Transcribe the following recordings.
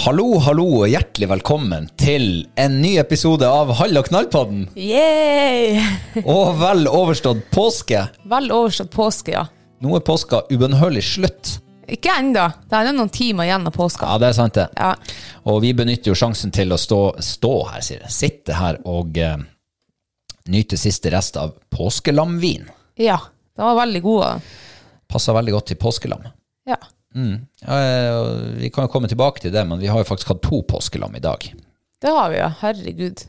Hallo, hallo og hjertelig velkommen til en ny episode av Hall og knall-podden. Yay! Og vel overstått påske. Vel overstått påske, ja. Nå er påska ubønnhørlig slutt. Ikke ennå. Det er noen timer igjen av påska. Ja, det er sant det. Ja. Og vi benytter jo sjansen til å stå, stå her, sier jeg. Sitte her og eh, nyte siste rest av påskelamvin. ja. Den var veldig god. Passer veldig godt til påskelam. Ja. Ja, eh, vi kan jo komme tilbake til det, men vi har jo faktisk hatt to påskelam i dag. Det har vi, ja. Herregud.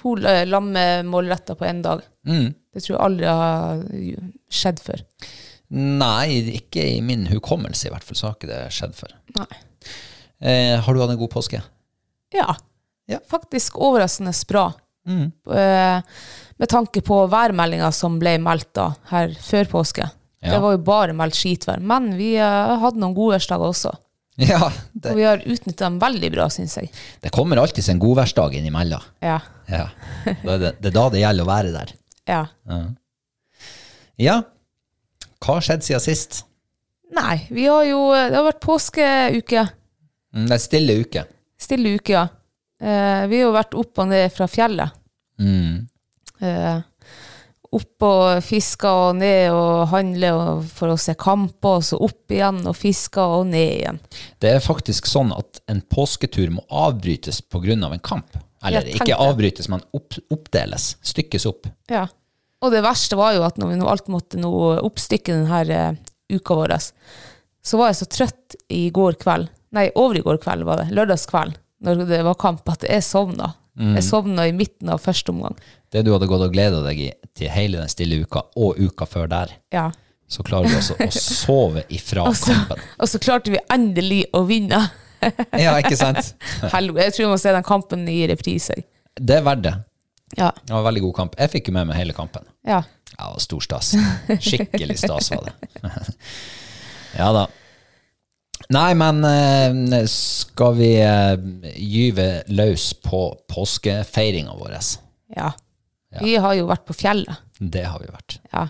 To lamme lammemålretter på én dag. Mm. Det tror jeg aldri har skjedd før. Nei, ikke i min hukommelse i hvert fall, så har ikke det skjedd før. Eh, har du hatt en god påske? Ja. Ja. Faktisk overraskende bra. Eh, med tanke på værmeldinga som ble meldt da, her før påske. Ja. Det var jo bare meldt skitvær. Men vi eh, hadde noen godværsdager også. Ja, Og vi har utnytta dem veldig bra, syns jeg. det kommer alltid en godværsdag innimellom. Ja. Ja. Da er det, det er da det gjelder å være der. ja. Ja, hva har skjedd siden sist? Nei, vi har jo Det har vært påskeuke. Mm, Det er stille uke. Stille uke, ja. Eh, vi har jo vært opp og ned fra fjellet. Mm. Eh, opp og fiska og ned og handle og for å se kamper, og så opp igjen og fiska og ned igjen. Det er faktisk sånn at en påsketur må avbrytes på grunn av en kamp. Eller ikke avbrytes, men opp, oppdeles. Stykkes opp. Ja. Og det verste var jo at når vi nå alt måtte nå oppstykke denne eh, uka vår, så var jeg så trøtt i går kveld, nei, over i går kveld var det, lørdagskveld, når det var kamp, at jeg sovna. Jeg sovna i midten av første omgang. Det du hadde gått og gleda deg i til hele den stille uka, og uka før der, Ja. så klarer du altså å sove ifra Og kampen. og så klarte vi endelig å vinne. Ja, ikke sant? Helvete, jeg tror vi må se den kampen i reprise. Det er verdt det. Ja. Det var en veldig god kamp. Jeg fikk jo med meg hele kampen. ja. Ja, det var stor stas. Skikkelig stas var det. ja da. Nei, men eh, skal vi eh, gyve løs på påskefeiringa vår? ja. Vi har jo vært på fjellet. Det har vi vært. Ja.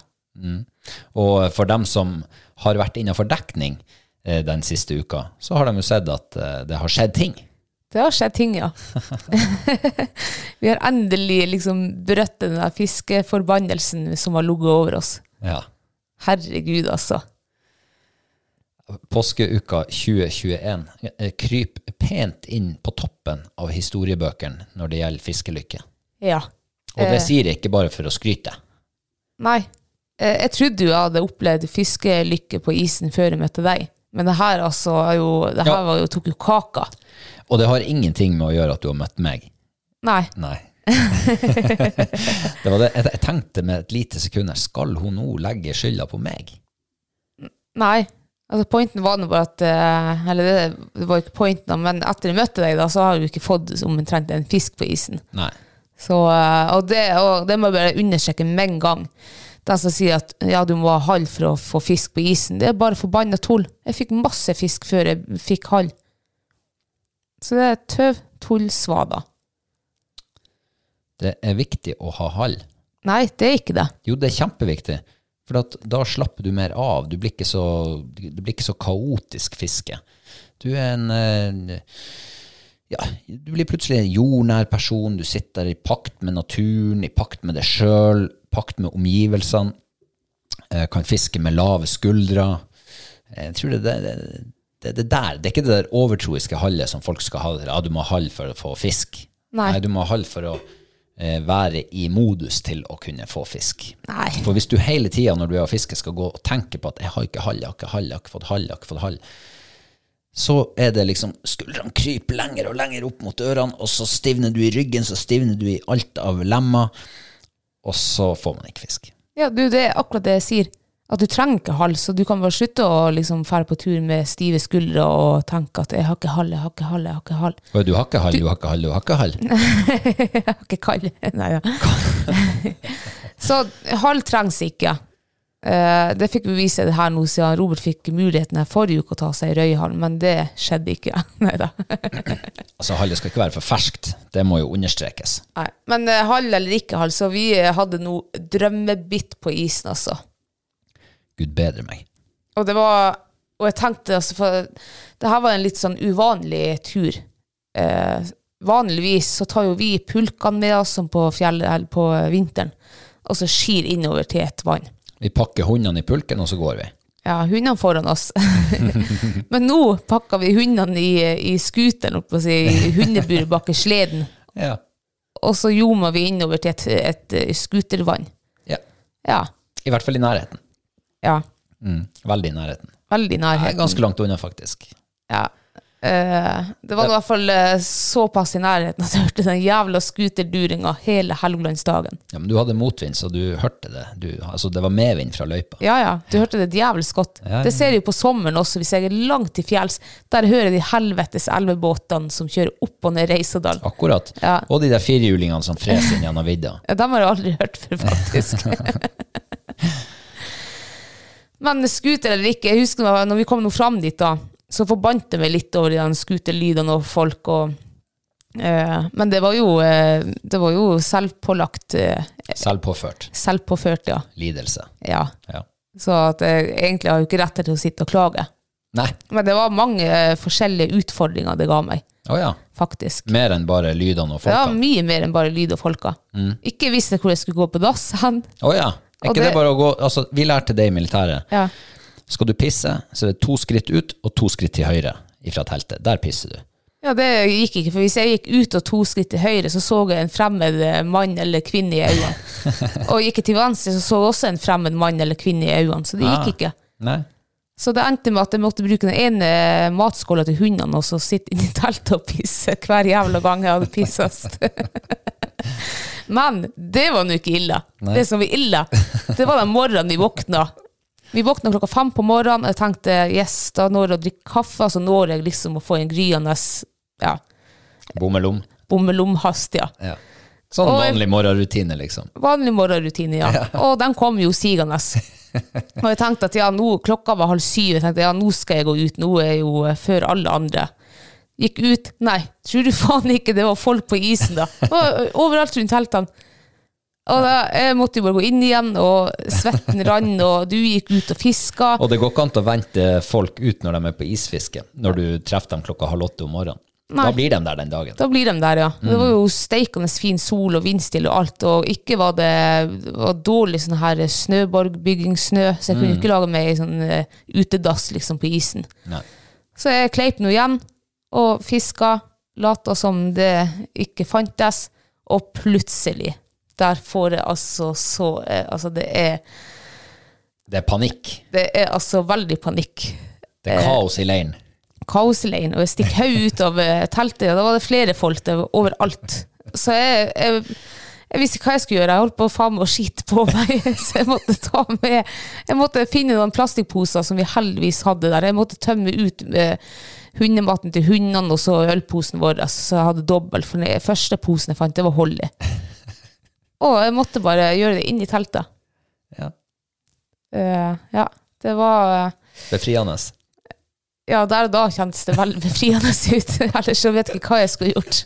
Og for dem som har vært innafor dekning eh, den siste uka, så har de jo sett at eh, det har skjedd ting. Det har skjedd ting, ja. vi har endelig liksom brøtt den der fiskeforbannelsen som har ligget over oss. Ja. Herregud, altså. Påskeuka 2021 kryper kryp pent inn på toppen av historiebøkene når det gjelder fiskelykke. Ja. Og det Eh. sier jeg ikke bare for å skryte. Nei. Eh, Jeg trodde jo jeg hadde opplevd fiskelykke på isen før jeg møtte deg. Men det her altså jo, det her Ja. var jo, tok jo kaka. Og det har ingenting med å gjøre at du har møtt meg. Nei. Nei. det var det. Jeg, tenkte med et lite sekund her, skal hun nå legge skylda på meg? Nei. Altså, pointen var nå bare at eh, Eller det, det var ikke pointen, men etter jeg møtte deg, da, så har du ikke fått omtrent en fisk på isen. Nei. Så, eh, og, det, og det må jeg bare understreke med en gang. De som sier at ja, du må ha hall for å få fisk på isen, det er bare forbanna tull. Jeg fikk masse fisk før jeg fikk hall. Så det er tøv, tull, svada. Det er viktig å ha hall. Nei, det er ikke det. Jo, det er kjempeviktig. For da slapper du mer av. Du blir ikke så, blir ikke så kaotisk fiske. Du er en eh, ja, Du blir plutselig en jordnær person. Du sitter i pakt med naturen, i pakt med deg sjøl, pakt med omgivelsene. Eh, Kan fiske med lave skuldre. Jeg tror det, det, det, det der, det er ikke det der overtroiske hallet som folk skal ha. Ja, du må ha hall for å få fisk. Nei. du må ha hall for å eh, være i modus til å kunne få fisk. Nei. For hvis du hele tida når du er og fisker skal gå og tenke på at 'jeg har ikke hall, jeg har ikke hall, jeg har ikke fått hall', jeg har ikke fått hall, så er det liksom skuldrene kryper lenger og lenger opp mot ørene, og så stivner du i ryggen, så stivner du i alt av lemmer, og så får man ikke fisk. Ja, du, det er akkurat det jeg sier. At du trenger ikke hals, og du kan bare slutte å liksom fære på tur med stive skuldre og tenke at 'jeg har ikke hall, jeg har ikke hall, jeg har ikke hall'. Og du har ikke hall, du har ikke hall, du har ikke hall. Jeg har ikke kall. Nei, ja. Så hall trengs ikke. Eh, det fikk vi vise det her nå siden Robert fikk muligheten her forrige uke å ta seg i Røyhallen, men det skjedde ikke. Nei da. Altså, hallet skal ikke være for ferskt, det må jo understrekes. Nei. Men eh, hall eller ikke hall, så vi eh, hadde noe drømmebitt på isen, altså. Gud bedre meg. Og det var Og jeg tenkte altså For det her var en litt sånn uvanlig tur. Eh, vanligvis så tar jo vi pulkene med oss som på fjellet eller på vinteren, og så skir innover til et vann. Vi pakker hundene i pulken, og så går vi. Ja, hundene foran oss. Men nå pakker vi hundene i, i scooteren, si, i hundeburet bak i sleden, Ja. og så ljomer vi innover til et, et, scootervann. ja. Ja. I hvert fall i nærheten. Ja. Mm. Veldig i nærheten. Veldig i nærheten. ganske langt unna, faktisk. Ja. Eh, det var i hvert fall uh, såpass i nærheten at jeg hørte den jævla scooterduringa hele Helgelandsdagen. Ja, men du hadde motvind, så du hørte det. Du, altså, det var medvind fra løypa. Ja, ja, du hørte det djevelsk godt. Ja, ja. Det ser jeg jo på sommeren også, hvis jeg er langt til fjells. Der hører de helvetes elvebåtene som kjører opp og ned Reisadal. Akkurat. Ja. Og de der firehjulingene som freser inn gjennom vidda. Ja, dem har jeg aldri hørt før, faktisk. Men scooter eller ikke, jeg husker når vi kom nå fram dit, da, så forbandt jeg meg litt over de der scooterlydene og folk. og eh, Men det var jo, eh, det var jo selvpålagt, eh, Selvpåført selvpåført, ja. lidelse. ja. Ja. Så at jeg egentlig har jo ikke rett til å sitte og klage. Nei. Men det var mange forskjellige utfordringer det ga meg, Oh, ja. faktisk. Mer enn bare lydene og folka? Ja, mye mer enn bare lyd og folka. Ikke visste hvor jeg skulle gå på dass hen. Oh, ja. Er ikke det, det- bare å gå Altså, vi lærte det i militæret. Ja. Skal du pisse, så er det to skritt ut og to skritt til høyre ifra teltet. Der pisser du. Ja, det gikk ikke, for hvis jeg gikk ut og to skritt til høyre, så så jeg en fremmed mann eller kvinne i øynene. og gikk jeg til venstre, så så jeg også en fremmed mann eller kvinne i øynene, så det gikk Ah. ikke. Nei. Så det endte med at jeg måtte bruke den ene matskåla til hundene og så sitte inni teltet og pisse hver jævla gang jeg hadde pissast. Men det var nå ikke ille. Nei. Det som var ille, det var den morgenen vi våkna. Vi våkna klokka fem på morgenen, og jeg tenkte yes, da når jeg å drikke kaffe, så når jeg liksom å få en gryende ja, Bommelom. bommelomhast, ja. Ja. Sånn Og vanlig morgenrutine, liksom. Vanlig morgenrutine, ja. Og den kom jo sigende. Og jeg tenkte at ja, nå, klokka var halv syv, jeg tenkte ja, nå skal jeg gå ut, nå er jeg jo eh, før alle andre. Gikk ut, nei, tror du faen ikke det var folk på isen da? Det Overalt rundt teltene. Og da, jeg måtte jo bare gå inn igjen, og svetten rann, og du gikk ut og fiska. Og det går ikke an å vente folk ut når de er på isfiske, når du treffer dem klokka halv åtte om morgenen. Nei. Da blir de der den dagen. Da blir de der, ja. Det var jo steikende fin sol og vindstille og alt, og ikke var det, det var dårlig sånn her snøborgbyggingsnø, så jeg kunne ikke lage meg ei sånn eh, utedass liksom på isen. Nei. Så jeg kleip nå igjen og fiska, lata som det ikke fantes, og plutselig, der får jeg altså så eh, Altså, det er, Det er panikk. det er altså veldig panikk. Det er kaos i leiren. kaosleiren, og jeg stikker hodet ut av eh, teltet, og da var det flere folk der overalt. Så jeg, jeg, jeg visste ikke hva jeg skulle gjøre. Jeg holdt på faen med å skite på meg, så jeg måtte ta med Jeg måtte finne noen plastikkposer som vi heldigvis hadde der. Jeg måtte tømme ut eh, hundematen til hundene og så ølposen vår, så jeg hadde dobbelt. For den første posen jeg fant, det var Holly. Og jeg måtte bare gjøre det inn i teltet. Ja. Uh, ja, det var eh, Befriende. ja, der og da kjentes det veldig befriende ut. Ellers så vet jeg ikke hva jeg skulle gjort.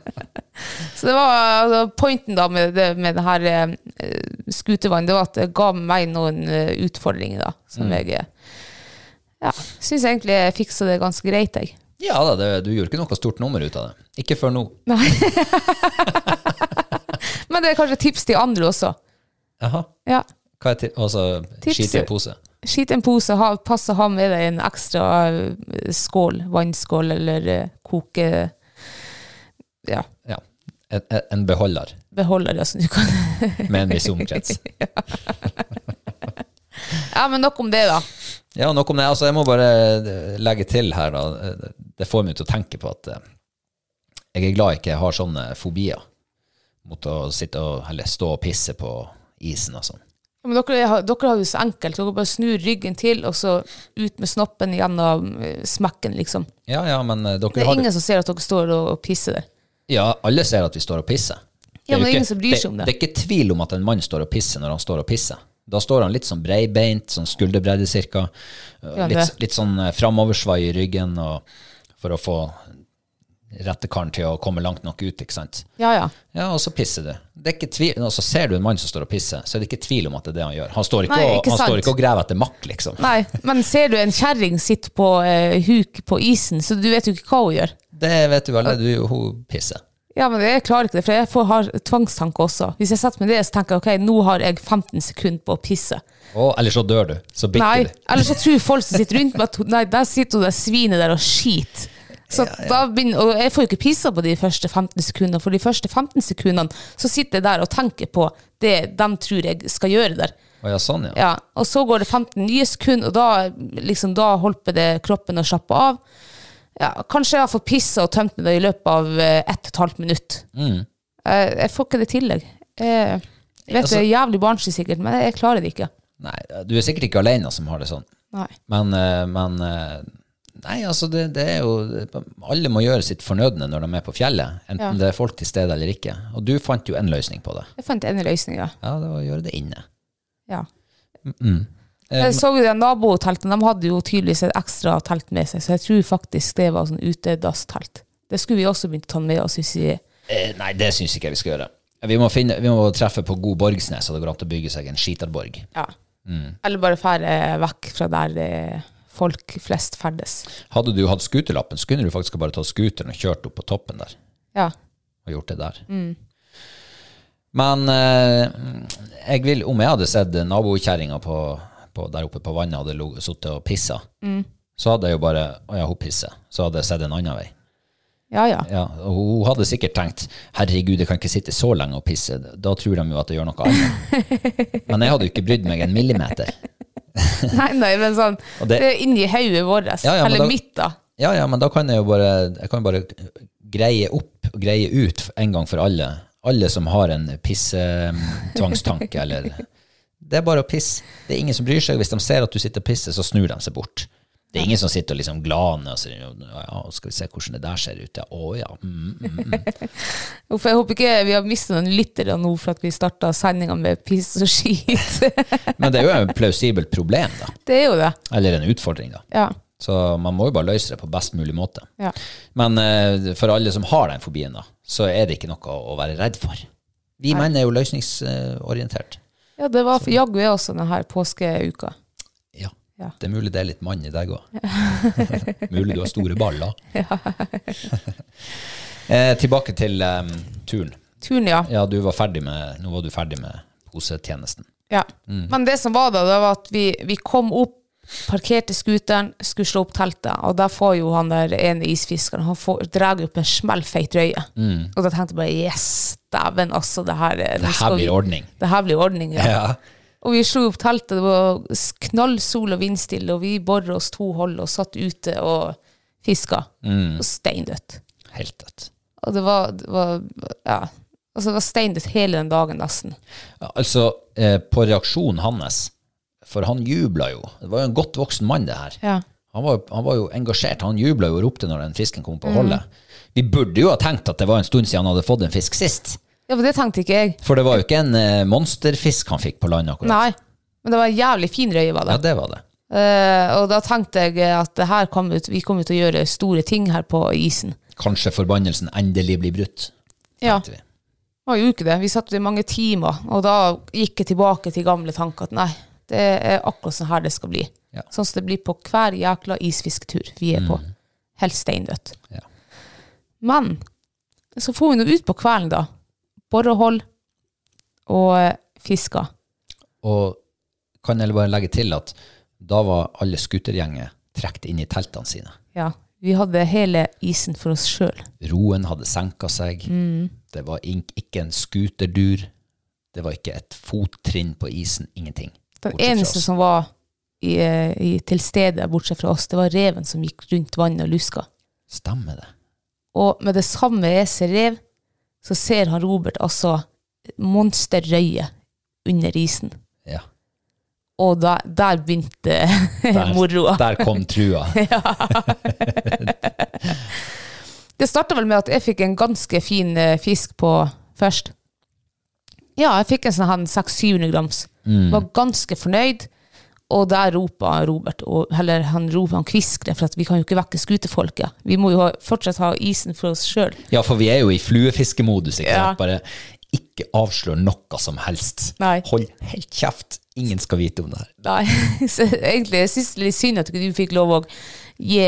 så det var altså, pointen da med det, med det her eh, skutevann, det var at det ga meg noen uh, utfordringer da, som jeg eh, ja, syns egentlig jeg fiksa det ganske greit, jeg. Ja da, det, du gjorde ikke noe stort nummer ut av det. Ikke før nå. Nei. Men det er kanskje tips til andre også. Jaha. Ja. Hva er altså, skit i en pose? Skit i en pose, ha, pass å ha med deg en ekstra eh, skål, vannskål eller eh, koke... Ja, Ja. En, en- beholder beholder ja. du kan med en viss omkrets. Ja, men nok om det, da. Ja, nok om det. Altså, jeg må bare eh, legge til her, da. Det får meg til å tenke på at jeg er glad jeg ikke har sånne fobier å sitte og, eller stå og pisse på isen og sånn. Ja, Men dere, har- dere har jo så enkelt. Dere bare snur ryggen til, og så ut med snoppen gjennom eh, smekken, liksom. Ja, ja, men eh, dere Det er har ingen som ser at dere står og, og pisser der. Ja, alle ser at vi står og pisser. Ja, men det er ingen ikke- som bryr seg om det. Det er ikke tvil om at en mann står og pisser når han står og pisser. Da står han litt sånn breibeint, sånn skulderbredde cirka. Ja, litt, litt sånn eh, framoversvai i ryggen og for å få rettekaren til å komme langt nok ut, ikke sant. Ja, ja. Ja, og så pisser du. Det er ikke tvil, altså Ser du en mann som står og pisser, så er det ikke tvil om at det er det han gjør. Han står ikke, Nei, og, ikke han sant. står ikke og graver etter makk, liksom. Nei, men ser du en kjerring sitte på eh, huk på isen, så du vet jo ikke hva hun gjør. Det vet du alle, du, hun pisser. Ja, men jeg klarer ikke det, for jeg får, har tvangstanke også. Hvis jeg setter meg ned, så tenker jeg ok, nå har jeg 15 sekunder på å pisse. Å, eller så dør du. Så bikker Nei, du. eller så tror folk som sitter rundt meg at hun- nei, der sitter hun der svinet der og skiter. Så da begynner, og jeg får jo ikke pissa på de første 15 sekundene, for de første 15 sekundene så sitter jeg der og tenker på det de tror jeg skal gjøre der. Ja, sånn, ja. Ja, og så går det 15 nye sekunder, og da, liksom, da holper det kroppen å slappe av. Ja, kanskje jeg har fått pissa og tømt meg i løpet av eh, ett og et halvt minutt. Mm. Jeg, jeg får ikke det til, jeg. Jeg vet Altså- det er jævlig barnslig sikkert, men jeg klarer det ikke. Nei, du er sikkert ikke alene som har det sånn. Nei. Men, eh, men eh, Nei, altså, det, det er jo Alle må gjøre sitt fornødne når de er på fjellet, enten Ja. det er folk til stede eller ikke. Og du fant jo en løsning på det. Jeg fant en løsning, ja. Ja, det var å gjøre det inne. ja. Mm. Jeg så jo naboteltene, de hadde jo tydeligvis et ekstra telt med seg, så jeg tror faktisk det var sånn utedasstelt. Det skulle vi også begynt å ta med oss hvis vi Eh, Nei, det syns ikke jeg vi skal gjøre. Vi må, finne, vi må treffe på God Borgsnes, så det går an å bygge seg en skiterborg. Ja. Eller bare fære vekk fra der det folk flest ferdes. Hadde du hatt scooterlappen, så kunne du faktisk bare tatt skuteren og kjørt opp på toppen der. Ja. og gjort det der. Men eh, jeg vil, om jeg hadde sett nabokjerringa der oppe på vannet hadde sittet og pissa, så hadde jeg jo bare Å ja, hun pisser. Så hadde jeg sett en annen vei. Ja, ja. Ja, og hun hadde sikkert tenkt herregud, jeg kan ikke sitte så lenge og pisse. Da tror de jo at jeg gjør noe annet. Men jeg hadde jo ikke brydd meg en millimeter. Nei, nei, men sånn Det, det- er inni hodet vårt. Ja, ja, eller da- mitt, da. Ja, ja, men da kan jeg jo bare, jeg kan bare greie opp og greie ut en gang for alle. Alle som har en pissetvangstanke, eller Det er bare å pisse. Det er ingen som bryr seg. Hvis de ser at du sitter og pisser, så snur de seg bort. Det er ingen som sitter og liksom glaner og sier ja, skal vi se hvordan det der ser ut. Ja, å ja. Mm, mm, mm. Uff, jeg håper ikke vi har mistet noen lyttere nå for at vi starta sendinga med piss og skit. Men det er jo et plausibelt problem, da. det er jo det. Eller en utfordring, da. Ja. Så man må jo bare løse det på best mulig måte. ja. Men uh, for alle som har den fobien, da, så er det ikke noe å være redd for. Vi menn er jo løsningsorientert. Ja, det var jaggu jeg også denne påskeuka. Ja. Det er mulig det er litt mann i deg òg. mulig du har store baller. eh, tilbake til em, turen. Turen, ja. Ja, du var ferdig med, nå var du ferdig med posetjenesten. ja. Men det som var da, det var at vi, vi kom opp, parkerte skuteren, skulle slå opp teltet, og der får jo han der ene isfiskeren, han får, drar opp en smellfeit røye. Og da tenkte jeg bare, yes, dæven, altså, det her, eh, Det her blir ordning. Det her blir ordning, ja. Ja. Og vi slo opp teltet, det var knall, knallsol og vindstille, og vi bora oss to hold og satt ute og fiska. Og steindødt. Helt dødt. Og det var, det var ja, altså det var steindødt hele den dagen nesten. Ja, altså, eh, på reaksjonen hans, for han jubla jo. Det var jo en godt voksen mann, det her. Ja. Han var, han var jo engasjert. Han jubla jo og ropte når den fisken kom på holdet. Vi burde jo ha tenkt at det var en stund siden han hadde fått en fisk sist. Ja, men det tenkte ikke jeg. For det var jo ikke en eh, monsterfisk han fikk på land akkurat. Nei. Men det var en jævlig fin røye, var det. Ja, det var det. Eh, og da tenkte jeg at det her kom ut, vi kommer til å gjøre store ting her på isen. Kanskje forbannelsen endelig blir brutt. Ja. tenkte vi. Det var jo ikke det. Vi satt i mange timer, og da gikk jeg tilbake til gamle tanker at nei, det er akkurat sånn her det skal bli. Ja. Sånn som det blir på hver jækla isfisketur vi er på. Helt steindødt. Ja. Men så får vi nå ut på kvelden, da. Borehold og fisker. fiska. Og kan jeg bare legge til at da var alle skutergjenger trukket inn i teltene sine. Ja. Vi hadde hele isen for oss sjøl. Roen hadde senka seg. Det var ikke en skuterdur. Det var ikke et fottrinn på isen. Ingenting. Den eneste som var i, eh, i, til stede, bortsett fra oss, det var reven som gikk rundt vannet og luska. Stemmer det. Og med det samme jeg ser rev, så ser han Robert altså monsterrøye under isen. Ja. Og da, der begynte moroa. der kom trua. Det starta vel med at jeg fikk en ganske fin eh, fisk på først. Ja, jeg fikk en sånn her 600-700 grams. Var ganske fornøyd. Og der roper Robert, og, eller han roper, han kviskrer, for at vi kan jo ikke vekke skutefolket. Vi må jo ha, fortsatt ha isen for oss sjøl. Ja, for vi er jo i fluefiskemodus. Ikke Ja. Bare ikke avslør noe som helst. Nei. Hold helt kjeft. Ingen skal vite om det her. Nei, så egentlig jeg synes det er litt synd at ikke du fikk lov å gi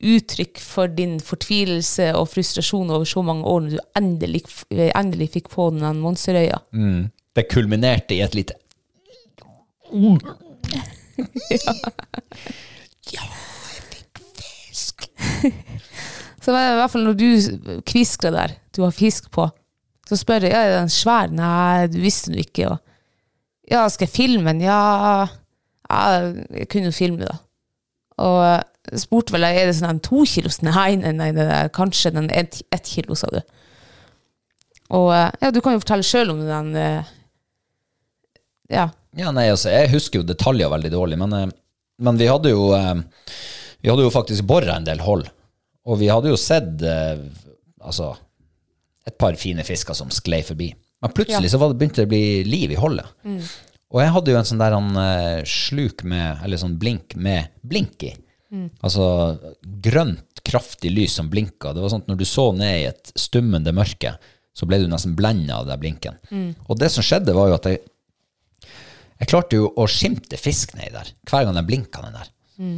uttrykk for din fortvilelse og frustrasjon over så mange år når du endelig, endelig fikk på den monsterøya. Det kulminerte i et lite Så i hvert fall når du kviskrer der, du har fisk på, så spør jeg, ja, er den svær? Nei, du visste den ikke. Og, ja, skal jeg filme den? Ja, ja, jeg kunne jo filme da. Og jeg spurte vel, er det sånn en to kilos? Nei, nei, nei, nei, kanskje den ett et kilo, sa du. Og ja, du kan jo fortelle selv om den, eh, ja, Ja, nei, altså, jeg husker jo detaljer veldig dårlig, men, eh, men vi hadde jo eh, Vi hadde jo faktisk bora en del hold, og vi hadde jo sett eh, altså et par fine fisker som sklei forbi. Men plutselig så var det, begynte det å bli liv i holdet. Og jeg hadde jo en sånn der eh, sluk med, eller sånn blink med blink i. Altså grønt, kraftig lys som blinka. Det var sånn at når du så ned i et stummende mørke, så ble du nesten blenda av den blinken. Og det som skjedde, var jo at jeg jeg klarte jo å skimte fisk nedi der. Hver gang den blinka den der.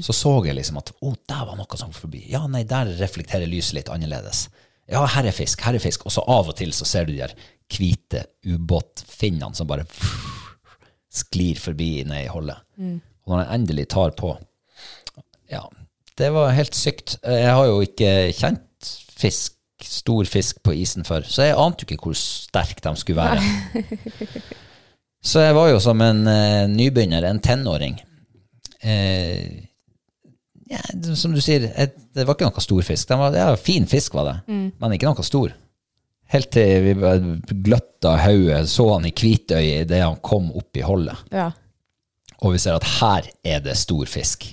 Så så jeg liksom at å, der var noe som forbi. Ja, nei, der reflekterer lyset litt annerledes. Ja, her er fisk, her er fisk. Og så av og til så ser du de der hvite ubåtfinnene som bare sklir forbi ned i hullet. Og når den endelig tar på Ja, det var helt sykt. Jeg har jo ikke kjent fisk, stor fisk på isen før, så jeg ante jo ikke hvor sterk de skulle være. Så jeg var jo som en uh, nybegynner, en tenåring. Uh, ja, som du sier, et, det var ikke noe stor fisk. Den var, ja, fin fisk var det, men ikke noe stor. Helt til vi gløtta hodet, så han i hvitøyet idet han kom opp i holdet. ja. Og vi ser at her er det stor fisk.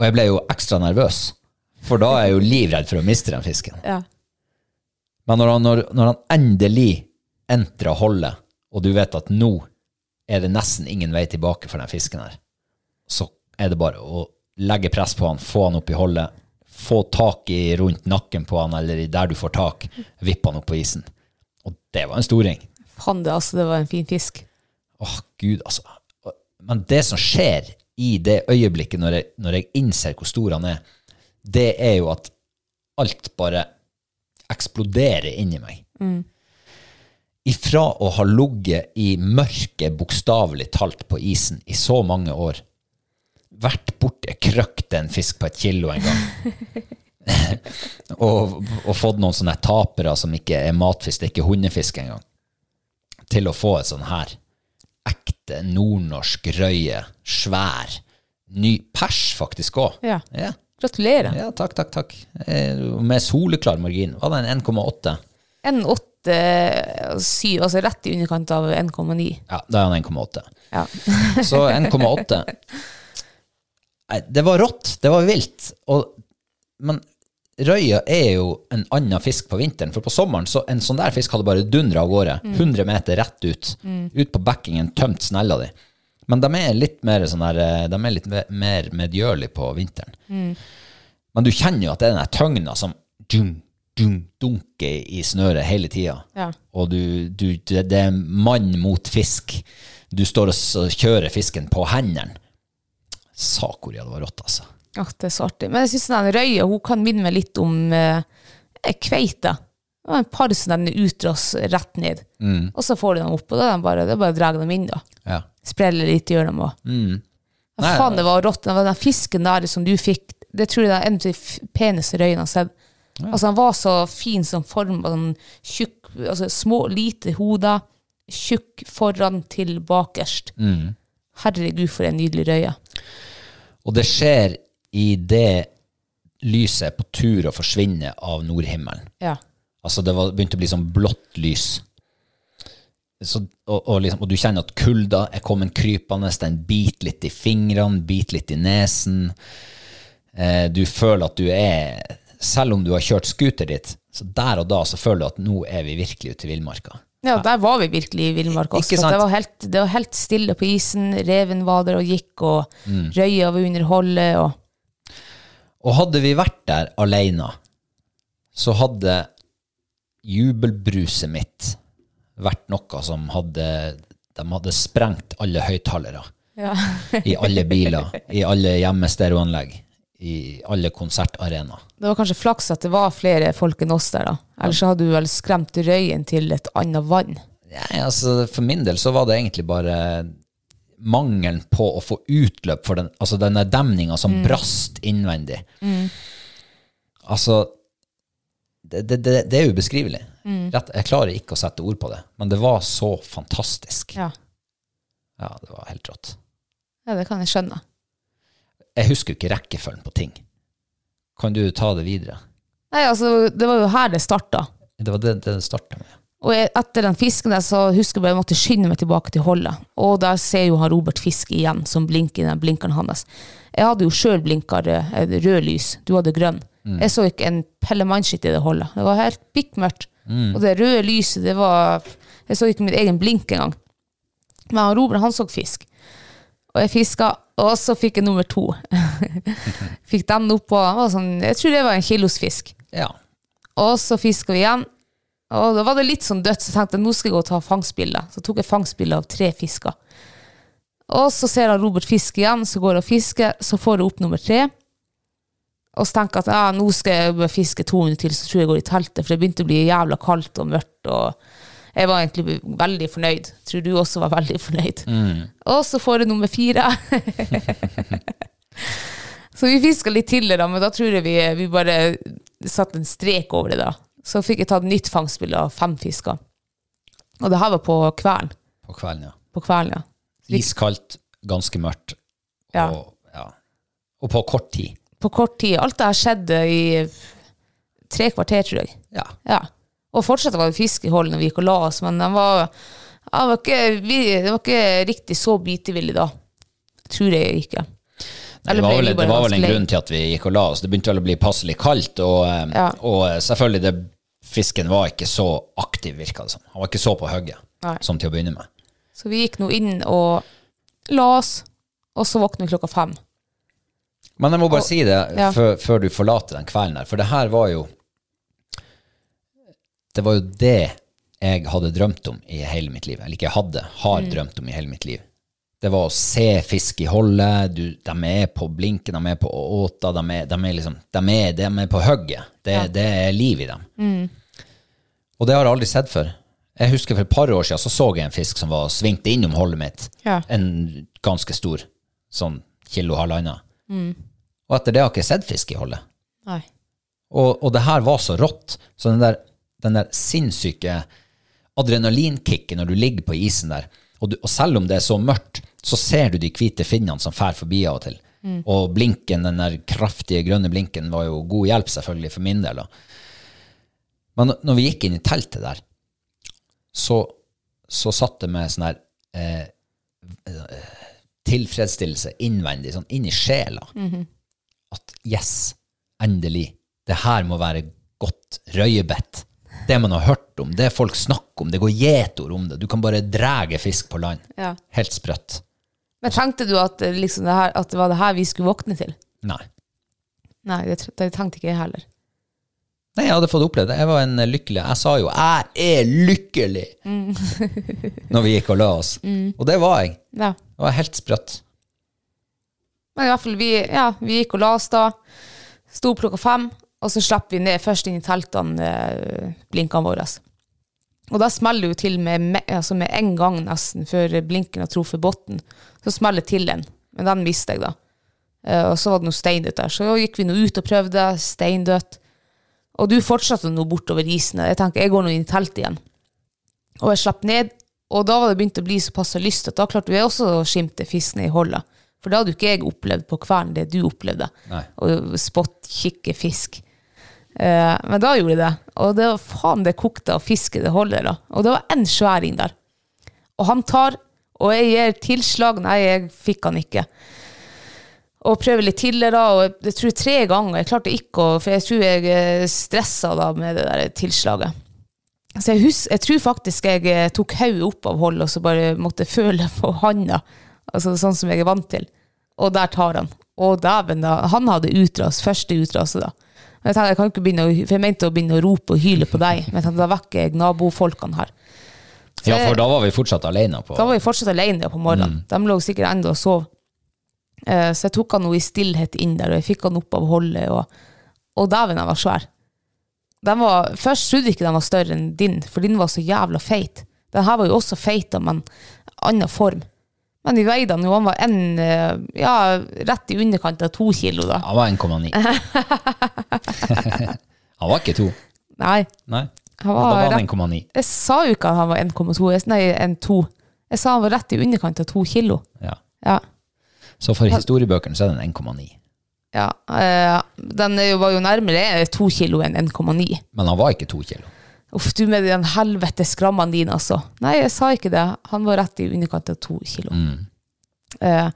Og jeg ble jo ekstra nervøs, for da er jeg jo livredd for å miste den fisken. ja. Men når han, når, når han endelig entra holdet, og du vet at nå er det nesten ingen vei tilbake for den fisken her, så er det bare å legge press på han, få han opp i holdet, få tak i rundt nakken på han, eller der du får tak, vippe han opp på isen. Og det var en storing. Faen det, altså, det var en fin fisk. Åh, Gud, altså. Men det som skjer i det øyeblikket når jeg, når jeg innser hvor stor han er, det er jo at alt bare eksploderer inni meg. Ifra å ha ligget i mørket, bokstavelig talt, på isen i så mange år, vært borti krøkt en fisk på et kilo en gang, og, og fått noen sånne tapere som ikke er matfisk, det er ikke hundefisk engang, til å få et sånn her ekte nordnorsk røye. Svær. Ny pers, faktisk òg. Ja. Ja. Gratulerer. ja, takk, takk, takk. Eh, Med soleklar margin. Var det en 1,8? En 8,7, altså rett i underkant av 1,9. Ja, da er han 1,8. Ja. Så 1,8 Det var rått. Det var vilt. Og, men røya er jo en annen fisk på vinteren. For på sommeren så en sånn der fisk hadde bare dundra av gårde. 100 meter rett ut. Ut på bekkingen, tømt snella di. Men de er litt mer sånn der, eh, de er litt mer medgjørlige på vinteren. Men du kjenner jo at det er den tøgna som dum, dunker i snøret hele tida. Ja. Og du, du, det er mann mot fisk. Du står og kjører fisken på hendene. Sakoria, det var rått, altså. Ja, det er så artig. Men jeg syns den røya hun kan minne meg litt om eh, kveita. Det var en par som den utras rett ned. Og så får du dem opp, og da er bare, det er bare å dra dem inn. da. Ja. Sprelle litt, gjør dem òg. Ja, faen, det var rått. Den, den fisken der som du fikk, det tror jeg er en av de peneste røyene jeg har sett. Altså, han var så fin som form, sånn tjukk, altså små, lite hoder, tjukk foran til bakerst. Herregud, for en nydelig røye. Og det skjer i det lyset på tur å forsvinne av nordhimmelen. Ja. Altså det var, begynte å bli sånn blått lys. Så, og, og, liksom, og du kjenner at kulda er kommet krypende, den biter litt i fingrene, biter litt i nesen. Eh, du føler at du er Selv om du har kjørt scooter dit, så der og da så føler du at nå er vi virkelig ute i villmarka. Ja, der var vi virkelig i villmarka. Også? Det, var helt- det var helt stille på isen. Reven var der og gikk, og røya var under holdet. Og, Og hadde vi vært der alene, så hadde jubelbruset mitt vært noe som hadde De hadde sprengt alle høyttalere ja. i alle biler, i alle hjemmestereoanlegg, i alle konsertarenaer. Det var kanskje flaks at det var flere folk enn oss der, da. Ellers så hadde du vel skremt røyen til et annet vann. Nei, altså, for min del så var det egentlig bare mangelen på å få utløp for den, altså denne demninga som brast innvendig. Altså, det, det, det, det er ubeskrivelig. Rett, jeg klarer ikke å sette ord på det, men det var så fantastisk. Ja. Ja, det var helt rått. ja, det kan jeg skjønne. Jeg husker jo ikke rekkefølgen på ting. Kan du ta det videre? Nei, altså, det var jo her det starta. Det var det det starta med. Og jeg- etter den fisken der, så husker jeg bare jeg måtte skynde meg tilbake til holdet. Og der ser jo han Robert Fisk igjen, som blinker i den blinkeren hans. Jeg hadde jo sjøl blinka eh, rød lys, du hadde grønn. Jeg så ikke en pellemannskitt i det holdet. Det var helt bikkmørkt. Og det røde lyset, det var Jeg så ikke min egen blink engang. Men han Robert, han så fisk. Og jeg fiska, og så fikk jeg nummer to. fikk den oppå. på Sånn, jeg tror det var en kilosfisk. Ja. Og så fiska vi igjen. Og da var det litt sånn dødt, så jeg tenkte nå skal jeg gå og ta fangstbilder. Så tok jeg fangstbilder av tre fisker. Og så ser han Robert fiske igjen, så går jeg og fisker, så får jeg opp nummer tre. Og så tenker jeg at ja, nå skal jeg fiske to minutter til, så tror jeg jeg går i teltet, for det begynte å bli jævla kaldt og mørkt. og jeg var egentlig veldig fornøyd. Tror du også var veldig fornøyd. Og så får jeg nummer fire. så vi fiska litt til, da, men da tror jeg vi, vi bare satte en strek over det. da. Så fikk jeg tatt nytt fangstbilde av fem fisker. Og det her var på kvelden. På kvelden, ja. På kvelden, ja. Iskaldt, ganske mørkt. Ja. Og, ja. og på kort tid. På kort tid. Alt det har skjedde i tre kvarter, tror jeg. Ja. Ja. Og fortsatt var det fisk i hold når vi gikk og la oss, men den var, ja, var, ikke, vi, det var ikke riktig så bitevillig da. Tror jeg ikke. Det var, vel, det var vel en grunn til at vi gikk og la oss. Det begynte vel å bli passelig kaldt, og, eh, Ja. og eh, selvfølgelig, det, fisken var ikke så aktiv, virka det som. Han var ikke så på hugget, som til å begynne med. Så vi gikk nå inn og la oss, og så våkna vi klokka fem. Men jeg må bare Og- si det ja. før, før du forlater den kvelden her, for det her var jo Det var jo det jeg hadde drømt om i hele mitt liv. Eller ikke hadde, har Mm. drømt om i hele mitt liv. Det var å se fisk i holdet, du, de er på blinken, de er på åta, de er, de er liksom De er, de er på hugget. Det, det er liv i dem. Mm. Og det har jeg aldri sett før. Jeg husker For et par år siden så, så jeg en fisk som var svingte innom holdet mitt. Ja. En ganske stor, sånn kilo halvannen. Mm. Og etter det har jeg ikke sett fisk i holdet. Og, og det her var så rått. Så den der, den der sinnssyke adrenalinkicket når du ligger på isen der Og, du, og selv om det er så mørkt, så ser du de hvite finnene som fær forbi av og til. Og blinken, den der kraftige grønne blinken var jo god hjelp selvfølgelig for min del. Men når vi gikk inn i teltet der, så, så satt det med sånn her eh, eh, tilfredsstillelse innvendig, sånn inn i sjela. At yes, endelig, det her må være godt røyebett. Det man har hørt om, det folk snakker om, det går gjetord om det. Du kan bare drege fisk på land. Ja. Helt sprøtt. Men tenkte du at, eh, liksom det her, at det var det her vi skulle våkne til? Nei. Nei, det, det tenkte ikke jeg heller. Nei, jeg hadde fått oppleve det. Jeg var en lykkelig Jeg sa jo 'jeg er lykkelig' når vi gikk og la oss. Og det var jeg. Ja. Det var helt sprøtt. Men i hvert fall, vi, ja, vi gikk og la oss da. Sto opp klokka fem, og så slapp vi ned først inn i teltene, eh, blinkene våre. Og da smeller det jo til med, me- altså med en gang nesten, før blinken har truffet botten. Så smeller det til en. Men den mistet jeg da. Eh, og så var det noe steindødt der. Så gikk vi nå ut og prøvde, steindødt. Og du fortsatte nå bortover isen. Jeg tenker, jeg går nå inn i teltet igjen. Og jeg slapp ned, og da var det begynt å bli såpass lyst at da klarte vi også å skimte fisken i holdet. For da hadde jo ikke jeg opplevd på kvelden det du opplevde. Nei. Og spott, kikke, fisk. Eh, men da gjorde de det. Og det var faen det kokte av fisket det holder. da. Og det var en sværing der. Og han tar, og jeg gir tilslag. Nei, jeg fikk han ikke. Og prøver litt da, og jeg tror tre ganger. Jeg klarte ikke å For jeg tror jeg stressa da med det der tilslaget. Så jeg, hus, jeg tror faktisk jeg eh, tok hodet opp av hold og så bare måtte føle på handa. Altså sånn som jeg er vant til. Og der tar han. Å, dæven, da. Han hadde utras. Første utraset, da. Men jeg tenkte, jeg kan ikke begynne å, for jeg mente å begynne å rope og hyle på deg, men jeg tenkte, da vekker jeg nabofolkene her. Så Ja, for da var vi fortsatt alene på da var vi fortsatt alene på morgenen. De lå sikkert enda og sov. Eh, så jeg tok han i stillhet inn der, og jeg fikk han opp av holdet, og, og dæven, han var svær. Den var, først trodde jeg ikke den var større enn din, for din var så jævla feit. Den her var jo også feit, men annen form. Men vi veide han jo, han var en, eh, ja, rett i underkant av to kilo da. Han var 1,9. han var ikke to. Nei, Nei. han Da var, var han 1,9. jeg sa jo ikke at han var 1,2, jeg- nei, 1,2. Jeg sa han var rett i underkant av to kilo. Ja. Ja. Så for historiebøkene så er den 1,9. Ja, Øh, den var jo nærmere to kilo enn 1,9. Men han var ikke to kilo. Uff, du med den helvetes skrammene dine, altså. Nei, jeg sa ikke det. Han var rett i underkant av to kilo. Mm. Eh,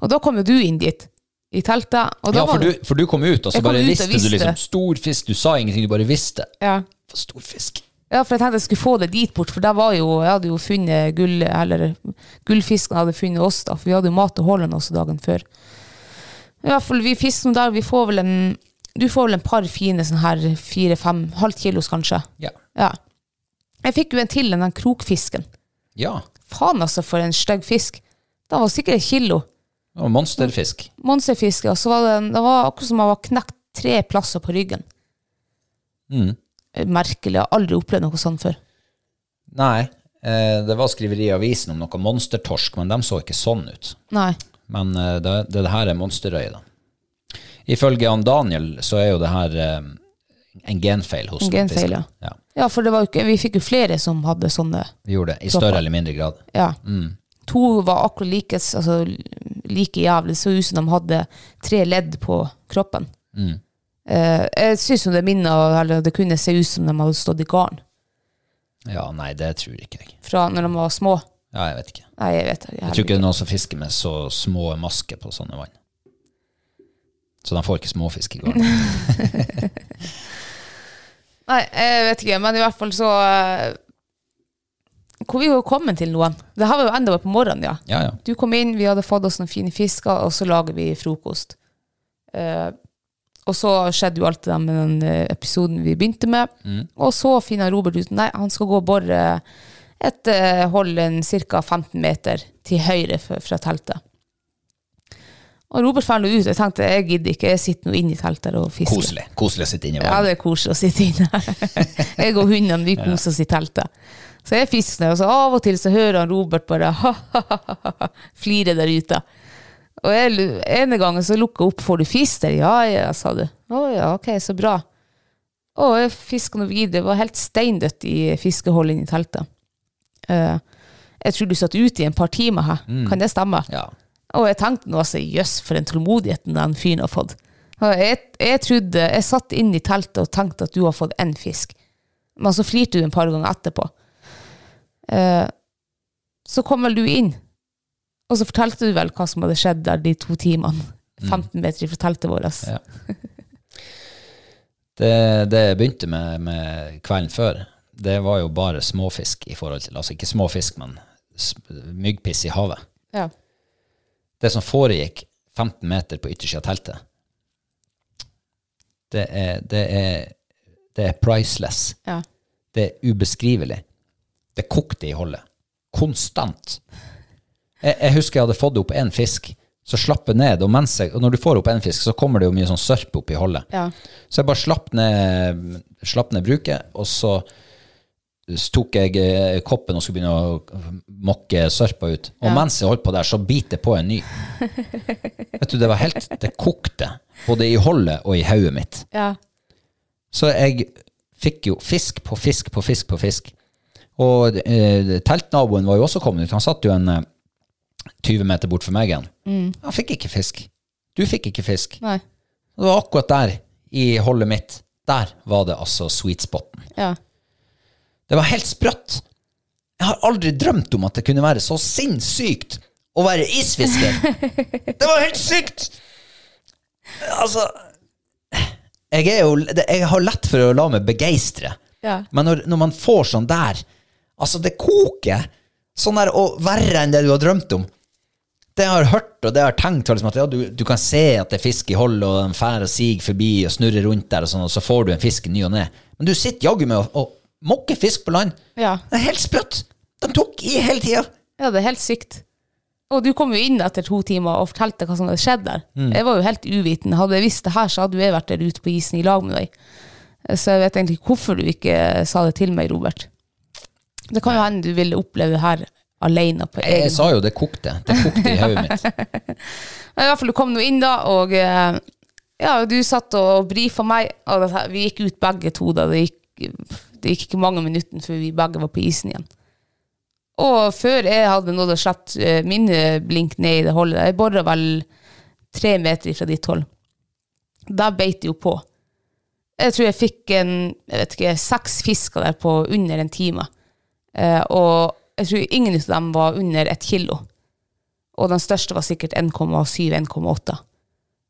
og da kom jo du inn dit, i teltet. Ja, for du, for du kom ut, og så bare visste du liksom Stor fisk. Du sa ingenting, du bare visste. ja. For stor fisk. ja, for jeg tenkte jeg skulle få det dit bort, for der var jo, jeg hadde jo funnet gull, eller gullfisken hadde funnet oss da, for vi hadde jo mat og Haaland også dagen før. I hvert fall, vi fisker der, vi får vel en, du får vel en par fine sånne her, fire-fem, halvt kilos kanskje. Ja. Ja. Jeg fikk jo en til, den krokfisken. ja. Faen altså, for en stygg fisk. Den var sikkert et kilo. Det var monsterfisk. Monsterfisk, og så var det, det var akkurat som jeg var knekt tre plasser på ryggen. Mm. Merkelig, jeg har aldri opplevd noe sånt før. Nei, eh, det var skriveri i avisen om noe monstertorsk, men de så ikke sånn ut. Nei. Men eh, det, det, det her er monsterøye, da. Ifølge han Daniel så er jo det her eh, en genfeil hos genfeil, fisken. ja. Ja, for det var ikke, vi fikk jo flere som hadde sånne. Vi gjorde det, i større eller mindre grad. Ja. To var akkurat like, altså, like jævlig. Det så ut som de hadde tre ledd på kroppen. Eh, jeg syns det minner, eller det kunne se ut som de hadde stått i garn Ja, nei, det tror ikke jeg. fra når de var små. Ja, jeg vet ikke. Nei, jeg vet Jeg tror ikke det er noen som fisker med så små masker på sånne vann. Så de får ikke småfisk i går. Nei, jeg vet ikke, men i hvert fall så eh, Hvor vi jo kommet til noen. Det her var jo enda på morgenen, ja. Ja, ja. Du kom inn, vi hadde fått oss noen fine fisker, og så lager vi frokost. Eh, og så skjedde jo alt det der med den eh, episoden vi begynte med. Og så finner Robert ut Nei, han skal gå og bore et eh, hold ca. 15 meter til høyre fra teltet. Og Robert drar nå ut. Jeg tenkte jeg gidder ikke, jeg sitter nå inne i teltet og fisker. Koselig. Koselig å sitte inne i Ja, det er koselig å sitte inne. jeg og hundene vi koser oss i teltet. Så jeg fisker ned, og så av og til så hører han Robert bare ha-ha-ha, flire der ute. Og jeg, ene gangen så lukka jeg opp 'Får du fisk der?' 'Ja, ja', sa du. 'Å ja, ok, så bra'. Og jeg fiska noe videre. Det var helt steindødt i fiskeholdet inne i teltet. Uh, Jeg tror du satt ute i en par timer her. Kan det stemme? Ja. Og jeg tenkte nå altså, jøss, for en tålmodigheten den fyren har fått. Jeg, jeg trodde, jeg satt inne i teltet og tenkte at du har fått én fisk. Men så flirte du en par ganger etterpå. Eh, så kom vel du inn, og så fortalte du vel hva som hadde skjedd der de to timene. 15 meter fra teltet vårt. Ja. Det, det jeg begynte med, med kvelden før, det var jo bare småfisk i forhold til Altså ikke småfisk, men myggpiss i havet. Ja. Det som foregikk 15 meter på yttersida av teltet, det er, det er, det er priceless. Ja. Det er ubeskrivelig. Det kokte i holdet. Konstant. Jeg, jeg husker jeg hadde fått opp én fisk, så slapp jeg ned. Og, mens jeg, og når du får opp én fisk, så kommer det jo mye sånn sørpe opp i holdet. Ja. Så jeg bare slapp ned, slapp ned bruket, og så tok jeg eh, koppen og skulle begynne å mokke sørpa ut. Og mens jeg holdt på der, så biter jeg på en ny. Vet du, det var helt Det kokte, både i holdet og i hodet mitt. ja. Så jeg fikk jo fisk på fisk på fisk på fisk. Og eh, teltnaboen var jo også kommet ut. Han satt jo en eh, 20 meter bort for meg igjen. Han fikk ikke fisk. Du fikk ikke fisk. Nei. Det var akkurat der, i holdet mitt. Der var det altså sweet spoten. Ja. Det var helt sprøtt. Jeg har aldri drømt om at det kunne være så sinnssykt å være isfisker. Det var helt sykt! Altså Jeg er jo Jeg har lett for å la meg begeistre. Ja. Men når, når man får sånn der Altså, det koker. Sånn der, og verre enn det du har drømt om. Det jeg har hørt, og det jeg har tenkt, liksom at ja, du, du kan se at det er fisk i hold, og den fær og siger forbi og snurrer rundt der, og sånn, og så får du en fisk i ny og ne. Men du sitter jaggu med og, å mokke fisk på land. Ja. Det er helt sprøtt. De tok i hele tida. Ja, det er helt sykt. Og du kom jo inn etter to timer og fortalte hva som hadde skjedd der. Jeg var jo helt uviten. Hadde jeg visst det her, så hadde jeg vært der ute på isen i lag med deg. Så jeg vet egentlig hvorfor du ikke sa det til meg, Robert. Det kan jo hende du ville oppleve det her alene på Jeg, sa jo det kokte. Det kokte i hodet mitt. Men i hvert fall, du kom nå inn da, og eh, ja, du satt og brifa meg, og vi gikk ut begge to da. Det gikk, det gikk ikke mange minuttene før vi begge var på isen igjen. Og før jeg hadde nådd å sette eh, min blink ned i det hullet, jeg bora vel tre meter fra ditt hold, da beit det jo på. Jeg tror jeg fikk en, jeg vet ikke, seks fisker der på under en time. Eh, og jeg tror ingen av dem var under et kilo og den største var sikkert 1,7-1,8.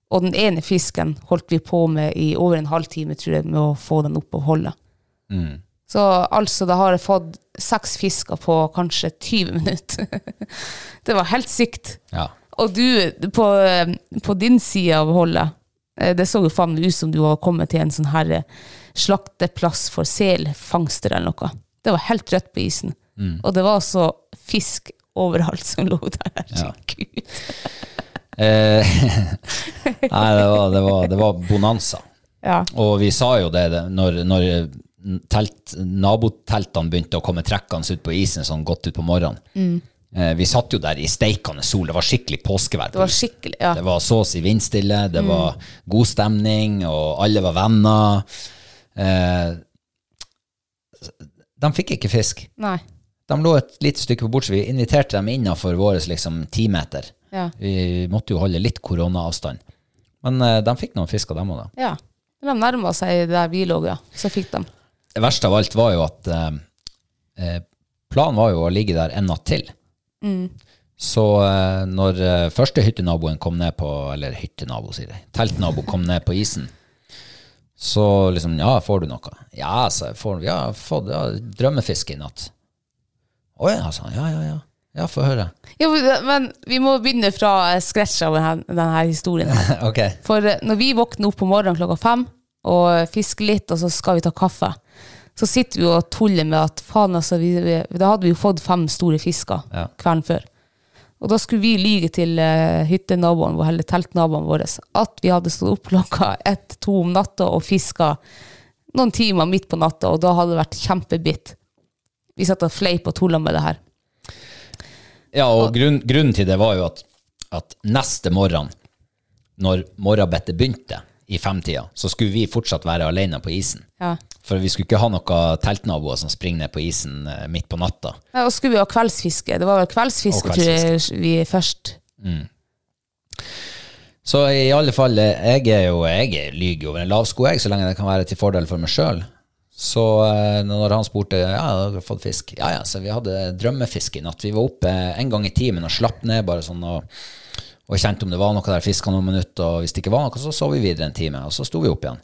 Og den ene fisken holdt vi på med i over en halvtime, tror jeg, med å få den opp av holdet. Så altså, da har jeg fått seks fisker på kanskje 20 minutter. det var helt sykt. Ja. Og du, på, på din side av holdet, eh, det så jo faen meg ut som du var kommet til en sånn her eh, slakteplass for selfangster eller noe. Det var helt rødt på isen. Og det var så fisk overalt som lå der. Herregud. Eh, nei, det var, det, var, det var bonanza. Ja. Og vi sa jo det, det når, når telt, naboteltene begynte å komme trekkende ut på isen sånn godt ut på morgenen. Eh, vi satt jo der i steikende sol, det var skikkelig påskevær. Det var skikkelig, ja. Det var så å si vindstille, det var god stemning, og alle var venner. Eh, de fikk ikke fisk. Nei. De lå et lite stykke på bord så vi inviterte dem innenfor vår liksom, ti meter. Ja. Vi måtte jo holde litt koronaavstand. Men eh, de fikk noen fisk av dem òg, da. ja. De nærma seg der vi lå, ja. Så fikk de. Verste av alt var jo at eh, eh, planen var jo å ligge der en natt til. Så eh, når eh, første hyttenaboen kom ned på Eller hyttenabo, sier jeg. Teltnabo kom ned på isen. Så liksom Ja, får du noe? Ja, så jeg får, ja, fått ja, drømmefiske i natt. Å ja, sa han. Ja, ja, ja. Ja, få høre. Ja, men- vi må begynne fra scratch av denne, denne historien. okay. For eh, når vi våkner opp på morgenen klokka fem og fisker litt, og så skal vi ta kaffe, så sitter vi og tuller med at faen, altså, vi, da hadde vi jo fått fem store fisker Ja. kvelden før. Og da skulle vi lyge til uh, hyttenaboen vår, eller teltnaboen vår, at vi hadde stått opp klokka ett-to om natta og fiska noen timer midt på natta, og da hadde det vært kjempebitt. Vi satt og fleip og tulla med det her. Ja, og grunn, grunnen til det var jo at, at neste morgen, når morgenbettet begynte, i femtida, så skulle vi fortsatt være alene på isen. Ja. For vi skulle ikke ha noen teltnaboer som springer ned på isen eh, midt på natta. Ja, og skulle vi ha kveldsfiske. Det var vel kveldsfiske, kveldsfiske. jeg vi først. Så i alle fall, eh, jeg er jo jeg lyver over en lav sko, jeg, så lenge det kan være til fordel for meg sjøl. Så eh, når han spurte ja, har dere fått fisk, ja ja, så vi hadde drømmefisk i natt. Vi var oppe en gang i timen og slapp ned bare sånn og, og kjente om det var noe der, fiska noen minutter, og hvis det ikke var noe, så sov vi videre en time, og så sto vi opp igjen.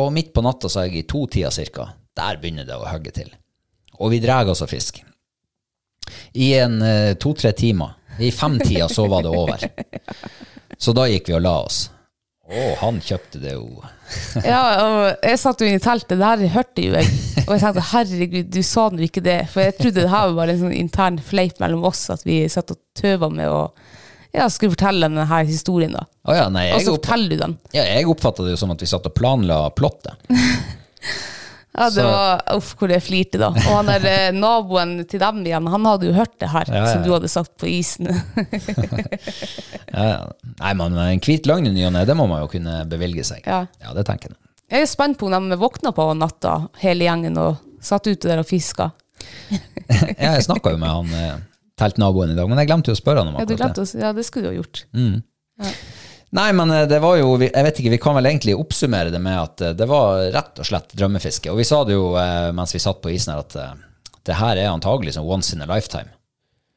Og midt på natta, så er jeg i to-tida cirka, der begynner det å hogge til. Og vi drar altså fisk. I en eh, to-tre timer. I femtida så var det over. Så da gikk vi og la oss. Å, han kjøpte det jo. Ja, og jeg satt jo inne i teltet, det her hørte jo jeg. Og jeg tenkte herregud, du sa nå ikke det. For jeg trodde det her var bare en sånn intern fleip mellom oss, at vi satt og tøva med å ja, skulle fortelle denne her historien, da. Oh, ja, nei, Og så forteller du den. ja, jeg oppfatta det jo som at vi satt og planla plottet. Ja, det Så- var Uff, hvor jeg flirte, da. Og han der eh, naboen til dem igjen, han hadde jo hørt det her, Ja, ja, som du hadde sagt på isen. Nei, men en hvit løgn i ny og ne, det må man jo kunne bevilge seg. Ja. det tenker jeg. Jeg er spent på om de våkna på natta, hele gjengen, og satt ute der og fiska. Ja, jeg snakka jo med han eh, teltnaboen i dag, men jeg glemte jo å spørre han om Ja, du akkurat det. Oss, Ja, det skulle du ha gjort. Nei, men eh, det var jo Jeg vet ikke, vi kan vel egentlig oppsummere det med at eh, det var rett og slett drømmefiske. Og vi sa det jo eh, mens vi satt på isen her, at det her er antagelig sånn once in a lifetime.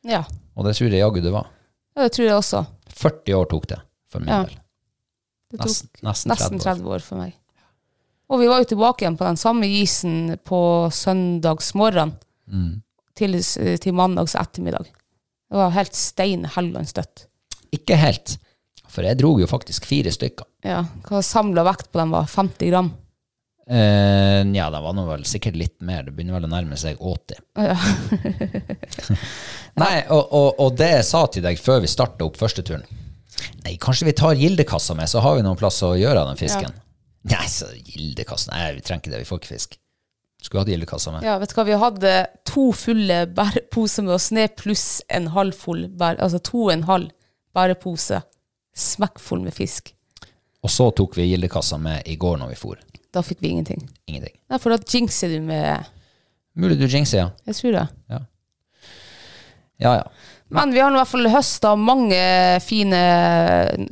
Ja, Og det tror jeg jaggu det var. ja det tror jeg også. 40 år tok det, for min Ja. del. Det tok Nesten, nesten 30 nesten år. 30 år for meg. Og vi var jo tilbake igjen på den samme isen på søndagsmorgen Mm. Til, til mandags ettermiddag. Det var helt stein Helland støtt. Ikke helt, for jeg dro jo faktisk fire stykker. Ja, hva samla vekt på dem var 50 gram. Eh, ja, det var nå vel sikkert litt mer. Det begynner vel å nærme seg 80. Ja. Nei, og, og, og det jeg sa til deg før vi starta opp første turen Nei, kanskje vi tar gildekassa med, så har vi noen plass å gjøre av den fisken. Nei, så gildekassa Nei, vi trenger ikke det, vi får ikke fisk. Skulle hatt gildekassa med. ja, vet du hva, vi hadde to fulle bæreposer med oss ned, pluss en halv full bære, altså to og en halv bærepose smekkfull med fisk. Og så tok vi gildekassa med i går når vi for. Da fikk vi ingenting. Ingenting. Nei, for da jinxer du med Mulig du jinxer, ja. Jeg tror det. Ja, ja. Men vi har i hvert fall høsta mange fine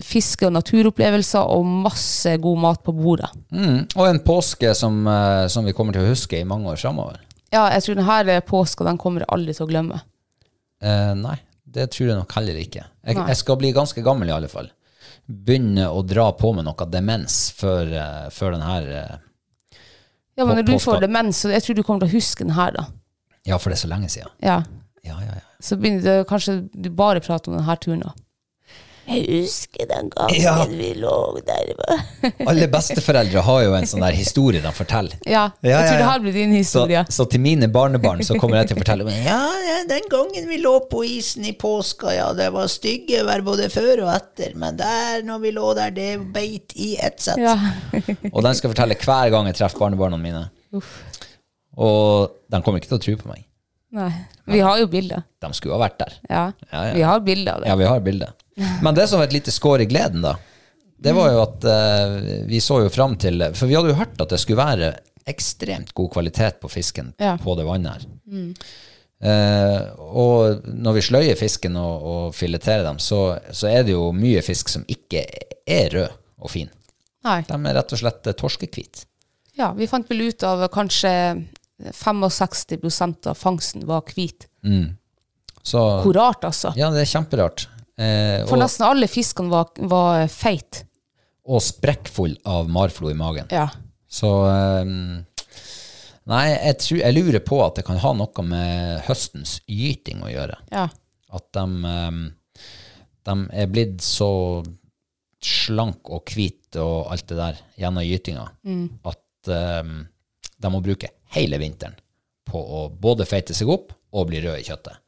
fiske- og naturopplevelser og masse god mat på bordet. Mm. Og en påske som, eh, som vi kommer til å huske i mange år framover. Ja, jeg tror denne påska den kommer jeg aldri til å glemme. Eh, nei, det tror jeg nok heller ikke. Jeg, jeg skal bli ganske gammel i alle fall. Begynne å dra på med noe demens før, eh, før den her eh, Ja, men når du får demens, så jeg tror du kommer til å huske den her, da. Ja, for det er så lenge siden. Ja. Ja, ja, ja. Så begynner det kanskje du bare prater om denne turen, da. Jeg husker den gangen Ja. vi lå der. Alle besteforeldre har jo en sånn der historie de forteller. Ja, Ja, jeg ja, tror det har blitt din historie. så til mine barnebarn så kommer jeg til å fortelle om ja, ja, den gangen vi lå på isen i påska, ja, det var stygge vær både før og etter, men der når vi lå der, det beit i ett sett. Ja. Og den skal jeg fortelle hver gang jeg treffer barnebarna mine. Og de kommer ikke til å tro på meg. Nei. Vi har jo bilder. De skulle ha vært der. Ja. Ja, ja. Vi har bilder av det. Ja, vi har bildet. Men det som var et lite skår i gleden, da, det var jo at uh, vi så jo fram til For vi hadde jo hørt at det skulle være ekstremt god kvalitet på fisken på det vannet her. Eh, og når vi sløyer fisken og, og fileterer dem, så, så er det jo mye fisk som ikke er rød og fin. Nei. De er rett og slett torskehvite. Ja, vi fant vel ut av kanskje 65% av fangsten var hvit. Så Hvor rart, altså. ja, det er kjemperart. Eh, For og, nesten alle fiskene var, var feit. og sprekkfull av marflo i magen. Ja. Så eh, Nei, jeg, tror, jeg lurer på at det kan ha noe med høstens gyting å gjøre. ja. At de, um, de er blitt så slank og hvit og alt det der gjennom gytinga at um, de må bruke hele vinteren på å både feite seg opp og bli rød i kjøttet.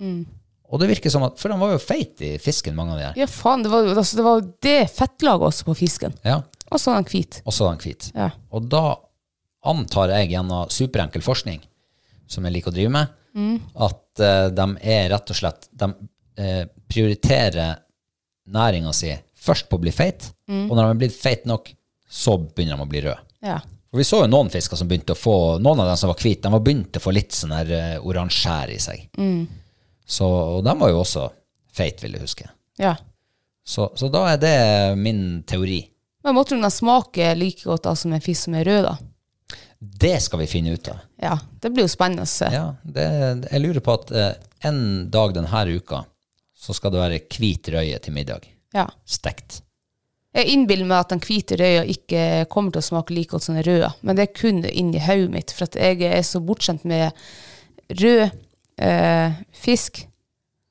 Og det virker som at For han var jo feit i fisken, mange av de her. Ja, faen, det var altså, det, var det fettlaget også på fisken. Ja, Og så var den hvit. og så er de hvit. Ja. Og da antar jeg gjennom superenkel forskning, som jeg liker å drive med, at uh, de er rett og slett De uh, prioriterer næringa si først på å bli feit, og når de er blitt feit nok, så begynner de å bli røde. Ja. For vi så jo noen fisker som begynte å få Noen av dem som var hvite, de var begynt å få litt sånn her uh, oransje skjær i seg. Så, og de var jo også feite, vil jeg huske. ja. Så, så da er det min teori. Men måtte den smake like godt da som en fisk som er rød, da? Det skal vi finne ut av. Ja, det blir jo spennende å se. Ja, det, jeg lurer på at eh, en dag denne uka så skal det være hvit røye til middag. Ja. Stekt. Jeg innbiller meg at den hvite røya ikke kommer til å smake like godt som den røde, men det er kun inni hodet mitt, for at jeg er så bortskjemt med rød eh, fisk,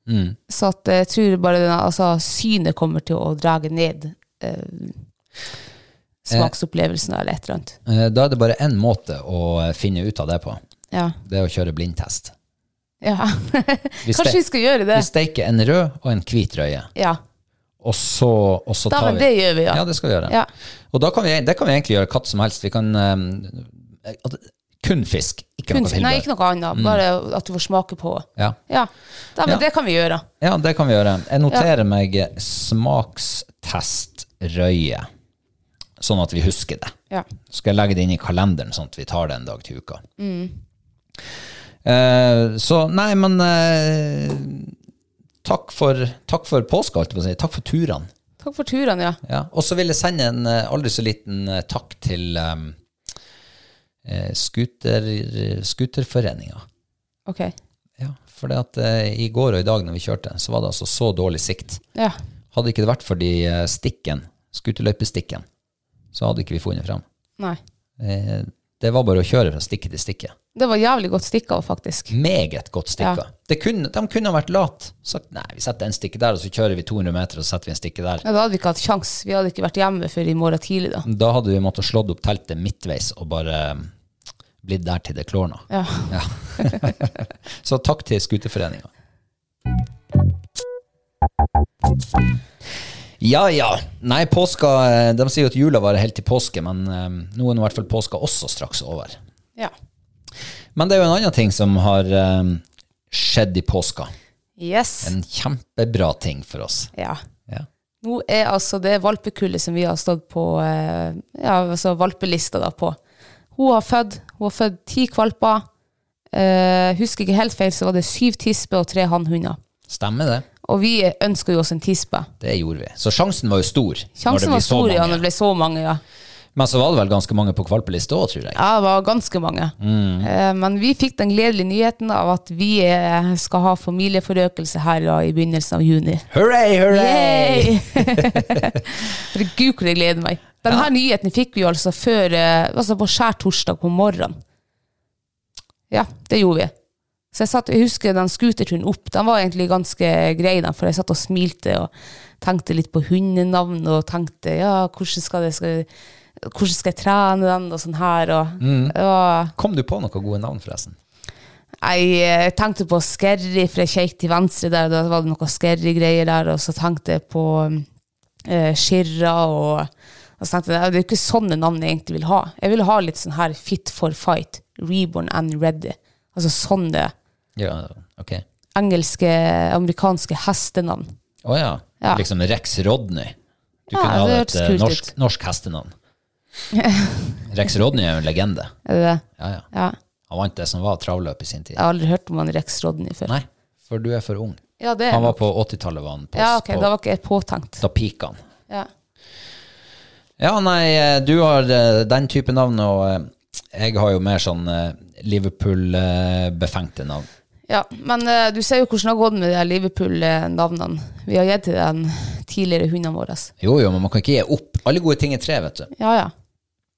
Mm. så at jeg tror bare denne, altså, synet kommer til å drage ned eh, smaksopplevelsen eller et eller annet. Eh, Da er det bare én måte å finne ut av det på. Ja. Det er å kjøre blindtest. ja. Kanskje vi skal gjøre det? vi steiker en rød og en hvit røye, Ja. Og så, og så Da, tar vi det gjør vi, ja. Ja, det skal vi gjøre. Ja. Og da kan vi, det kan vi egentlig gjøre katt som helst. Vi kan um, Kun fisk, ikke Kun, noe tilbehør. nei, ikke noe annet. Bare at du får smake på. Ja. Ja, da, men det kan vi gjøre. ja, det kan vi gjøre. Jeg noterer meg smakstest røye, sånn at vi husker det. Ja. Så skal jeg legge det inn i kalenderen, sånn at vi tar det en dag til uka. Eh, så nei, men eh, takk, for, takk for påske, holdt jeg på å si. Takk for turene. Takk for turene, ja. Ja. Og så vil jeg sende en eh, aldri så liten eh, takk til um, skuter, Skuterforeninga. Ok. Ja, for det at uh, i går og i dag når vi kjørte, så var det altså så dårlig sikt. Ja. Hadde ikke det vært for de eh, stikken, skuterløypestikken, så hadde ikke vi funnet fram. Nei. Eh, det var bare å kjøre fra stikke til stikke. Det var jævlig godt stikka, faktisk. Meget godt stikka. Ja. Det kunne, de kunne ha vært lat. Sagt nei, vi setter en stikke der, og så kjører vi 200 meter, og så setter vi en stikke der. Ja, da hadde vi ikke hatt sjans. Vi hadde ikke vært hjemme før i morgen tidlig, da. Da hadde vi måttet slått opp teltet midtveis og bare eh, blitt der til det klårna. Ja. Ja. så takk til Skuterforeninga. Ja ja. Nei, påska eh, De sier jo at jula varer helt til påske, men eh, nå er nå i hvert fall påska også straks over. ja. Men det er jo en annen ting som har eh, skjedd i påska. Yes. En kjempebra ting for oss. Ja. Ja. Nå er altså det valpekullet som vi har stått på eh, ja, altså valpelista da på. Hun har født, hun har født ti kvalper. Uh, husker ikke helt feil, så var det syv tisper og tre hannhunder. Stemmer det? Og vi ønsker jo oss en tispe. Det gjorde vi. Så sjansen var jo stor. Sjansen var så stor ja, når det ble så mange, ja. Men så var det vel ganske mange på kvalpelista òg, tror jeg. Ja, det var ganske mange. Mm. Eh, men vi fikk den gledelige nyheten av at vi eh, skal ha familieforøkelse her da, i begynnelsen av juni. Hurray, hurray! Herregud, hvor jeg gleder meg. Denne nyheten fikk vi altså før, eh, altså på skjærtorsdag på morgenen. Ja, det gjorde vi. Så jeg, satt, jeg husker den skuterturen opp, den var egentlig ganske grei, den, for jeg satt og smilte og tenkte litt på hundenavn, og tenkte, ja, hvordan skal, det, skal, hvordan skal jeg trene den, og sånn her, og mm. og, Kom du på noen gode navn, forresten? Jeg tenkte på Skerry, for jeg kjekk til venstre der, da var det noe Skerry-greier der, og så tenkte jeg på uh, Shirra, og, og så tenkte jeg, det er jo ikke sånne navn jeg egentlig vil ha. Jeg vil ha litt sånn her fit for fight, reborn and ready. Altså sånne Ja, okay. engelske, amerikanske hestenavn. Å ja. Ja. Liksom Rex Rodney. Du Ja, kunne hatt et eh, norsk, norsk hestenavn. Rex Rodney er jo en legende. Er det det? Ja, ja. Ja. Han vant det som var travløp i sin tid. Jeg har aldri hørt om han Rex Rodney før. Nei, for du er for ung. Ja, det er Han var nok. på 80-tallet, var han. På, Ja, ok, på, da var ikke jeg påtenkt. da pika han. Ja. Ja, nei, eh, du har eh, den type navn, og eh, jeg har jo mer sånn eh, Liverpool-befengte navn. Ja, men eh, du ser jo hvordan det har gått med de her Liverpool-navnene. Vi har gitt til den tidligere hundene våre. Jo, jo, men man kan ikke gi opp. Alle gode ting er tre, vet du. Ja, ja.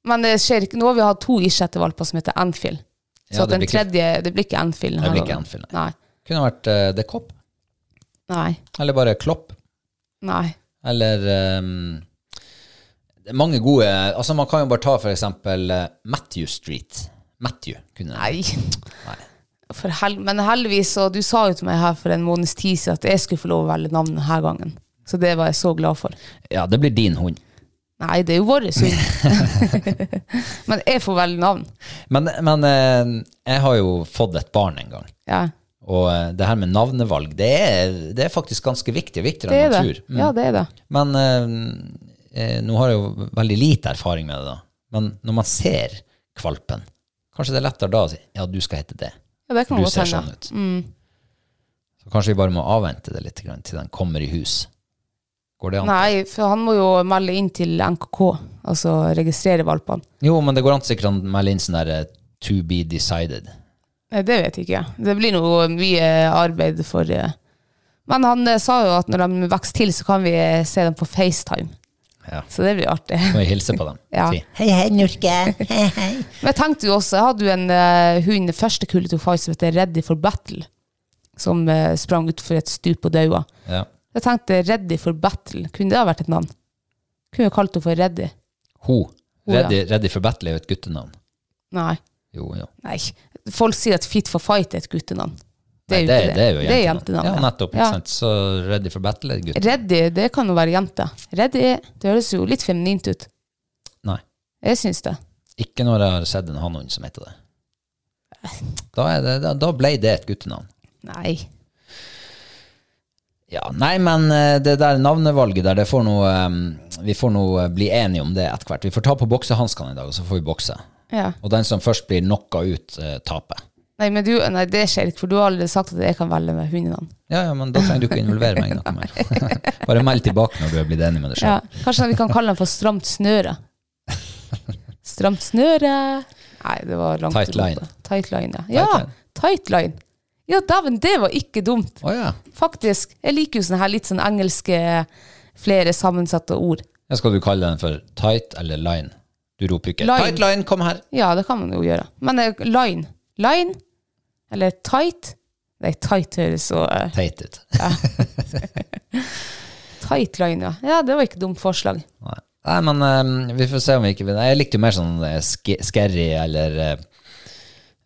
Men det skjer ikke. Nå har vi hatt to ishettevalper som heter Anfield. Så Ja, den blir tredje, det blir ikke Anfield. Det blir ikke Anfield, nei. Kunne vært uh, The Cop, Nei. eller bare Klopp, Nei. eller um, det mange gode Altså, man kan jo bare ta for eksempel eh, Matthew Street. Matthew kunne Nei. Nei. Hel men heldigvis, og du sa jo til meg her for en måneds tid siden at jeg skulle få lov å velge navn denne gangen. Så det var jeg så glad for. Ja, det blir din hund. Nei, det er jo vår hund. men jeg får velge navn. Men, men eh, jeg har jo fått et barn en gang. Ja, Og eh, det her med navnevalg, det er, det er faktisk ganske viktig. Viktigere er enn man tror. Mm. Ja, det er det. Men eh, eh, Nå har jeg jo veldig lite erfaring med det, da. Men når man ser kvalpen, kanskje det er lettere da å si ja, du skal hete det. Ja, det kan Du ser sånn ut. Så kanskje vi bare må avvente det litt til den kommer i hus. Går det an? Nei, for han må jo melde inn til NKK, altså registrere valpene. Jo, men det går an sikkert å melde inn sånn der eh, to be decided. Nei, det vet jeg ikke. Det blir noe mye arbeid for eh. Men han eh, sa jo at når de vokser til, så kan vi se dem på FaceTime. Ja. Så det blir artig. Kan vi hilse på dem? Ja. Hei, hei, Nurke. Hei, hei. Men jeg tenkte jo også, jeg hadde jo en uh, hund, første kullet til Fight som heter Ready for Battle, som uh, sprang utfor et stup og daua. Ja. Jeg tenkte Ready for Battle, kunne det ha vært et navn? Kunne vi kalt henne for Ready? Ho. Ja. Ready, ready for battle er jo et guttenavn. Nei. Jo, jo. Nei. Folk sier at Fit for Fight er et guttenavn. Det er jo Nei, ikke det. det er jo Det er jentenavn. jentenavn. Ja, nettopp. Ikke Ja. sant? Så ready for battle er gutt. Ready, det kan jo være jente. Ready, det høres jo litt feminint ut. Nei. Jeg syns det. Ikke når jeg har sett en hannhund som heter det. Da, det, da, da ble det et guttenavn. Nei. Ja, nei, men eh, det der navnevalget der, det får noe, eh, vi får nå eh, bli enige om det etter hvert. Vi får ta på boksehanskene i dag, og så får vi bokse. Ja. Og den som først blir knocka ut, taper. Nei, men du, nei, det skjer ikke, for du har allerede sagt at jeg kan velge med hundenavn. Ja, ja, men da trenger du ikke involvere meg noe mer. Bare meld tilbake når du er blitt enig med deg Ja, kanskje vi kan kalle den for stramt snøre. Stramt snøre Nei, det var langt Tight å gå line. på. Tight line, ja. Ja, tight line. Ja, dæven, det var ikke dumt. Å ja. Faktisk. Jeg liker jo sånne her litt sånn engelske, flere sammensatte ord. ja. Skal du kalle den for tight eller line? Du roper ikke Line. 'tight line, kom her'. Ja, det kan man jo gjøre. Men eh, line. Line? Eller tight? Nei, tight høres så eh, Teit ut. Tight line, ja. Ja, det var ikke dumt forslag. Nei. Nei, men eh, vi får se om vi ikke vil Jeg likte jo mer sånn eh, sk- scary eller eh,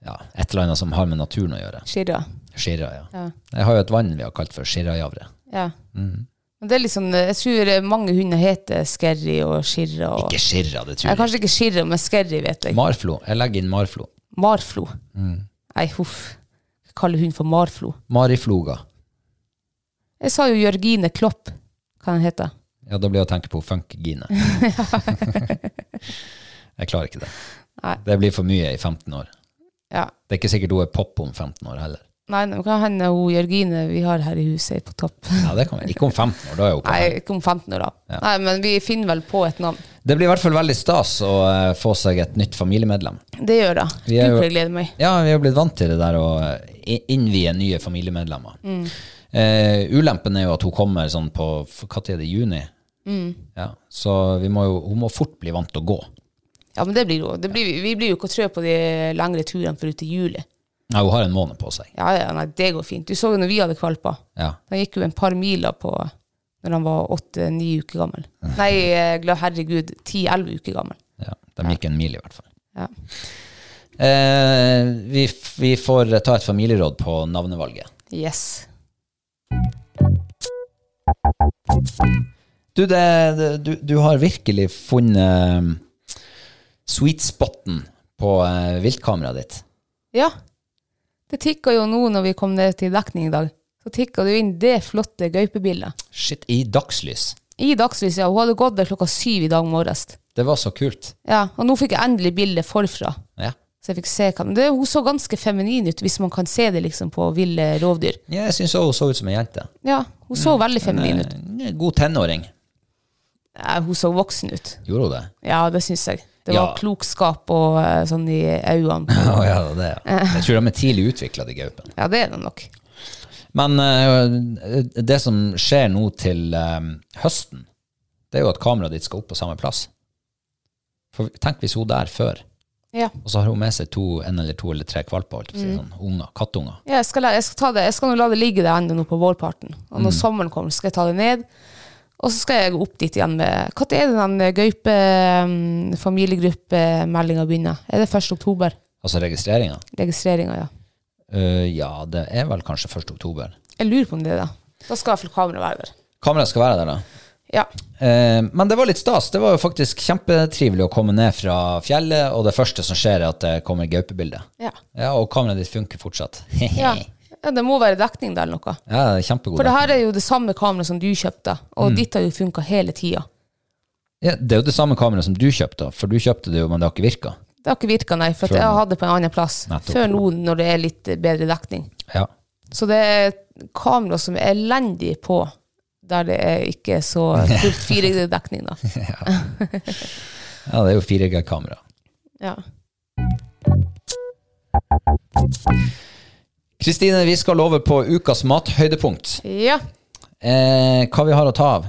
ja, et eller annet som har med naturen å gjøre. Skirra. Skirra, ja. Ja. Jeg har jo et vann vi har kalt for skirrajavre. Ja. Mm. Det er liksom, jeg tror mange hunder heter skerri og Skirra. Og, Ikke skirra, det tror jeg. kanskje ikke Skirra, men skerri vet jeg. Marflo. Jeg legger inn marflo. Marflo. Mm. Nei, huff. Jeg kaller hund for Marflo. Marifloga. Jeg sa jo Jørgine Klopp, hva den heter. Ja, da blir det å tenke på Funkygine. jeg klarer ikke det. Nei. Det blir for mye i 15 år. Ja. Det er ikke sikkert hun er pop om 15 år heller. Nei, det kan hende hun Jørgine vi har her i huset er på topp. Ja, det kan vi. Ikke om 15 år, da er hun på Nei, ikke om 15 år da. Ja. Nei, men vi finner vel på et navn. Det blir i hvert fall veldig stas å eh, få seg et nytt familiemedlem. Det gjør det. Vi er Gud, gleder meg. Ja, vi har blitt vant til det der å innvie nye familiemedlemmer. Eh, ulempen er jo at hun kommer sånn på Hva er det? Juni? Ja, så vi må jo, hun må fort bli vant til å gå. Ja, men det blir jo. Det blir, vi blir jo ikke trø på de lengre turene før ut i juli. Ja, hun har en måned på seg. Ja, ja, nei, det går fint. Du så jo når vi hadde kvalper. Ja. Han gikk jo en par miler på når han var åtte-ni uker gammel. Nei, eh, glad herregud, ti-elleve uker gammel. ja. De gikk en mil, i hvert fall. Ja. Eh, vi, vi får ta et familieråd på navnevalget. Yes. Du, det, du, du har virkelig funnet sweet spoten på eh, viltkameraet ditt. Ja. Det tikka jo nå når vi kom ned til dekning i dag. Så tikka det jo inn det flotte gaupebildet. Shit, i dagslys. I dagslys, ja. Hun hadde gått der klokka syv i dag morges. Det var så kult. Ja, og nå fikk jeg endelig bildet forfra. Ja. Så jeg fikk se hva men det, Hun så ganske feminin ut, hvis man kan se det liksom på ville rovdyr. Ja, jeg syns hun så ut som ei jente. Ja, hun så veldig feminin ut. Eh, God tenåring. Ja, hun så voksen ut. Gjorde hun det? Ja, det syns jeg. Det var Ja. klokskap og eh, sånn i øynene. oh, ja, det det. Jeg tror de er tidlig utvikla, de gaupene. Ja, det er det nok. Men uh, det som skjer nå til eh, høsten, det er jo at kameraet ditt skal opp på samme plass. For tenk hvis hun der før, Ja. og så har hun med seg to, en eller to eller tre å si, sånn unger, kattunger. Ja, jeg, skal, jeg, skal ta det. jeg skal nå la det ligge der ennå nå på vårparten. Og Mm. når sommeren kommer, skal jeg ta det ned. Og så skal jeg opp dit igjen med Når er det den gaupe um, begynner? Er det 1. oktober? Altså registreringa. Registreringa, ja. Uh, ja, det er vel kanskje 1. oktober. Jeg lurer på om det er det. Da skal i hvert fall kameraet være der. Kameraet skal være der, da. Ja. Uh, men det var litt stas. Det var jo faktisk kjempetrivelig å komme ned fra fjellet, og det første som skjer, er at det kommer gaupebilde. Ja. Ja, og kameraet ditt funker fortsatt. ja. Ja. Det må være dekning der eller noe. Ja, det er kjempegod. For det her er jo det samme kameraet som du kjøpte, Mm. og ditt har jo funka hele tida. Ja, det er jo det samme kameraet som du kjøpte, for du kjøpte det jo, men det har ikke virka. Det har ikke virka, nei, for Før jeg nå. hadde på en annen plass. Nettopp. Før nå, når det er litt bedre dekning. Ja. Så det er kamera som er elendig på der det er ikke så fullt 4G-dekning, da. ja, det er jo 4G-kamera. Ja. Kristine, vi skal over på ukas mathøydepunkt. ja. Eh, hva vi har å ta av?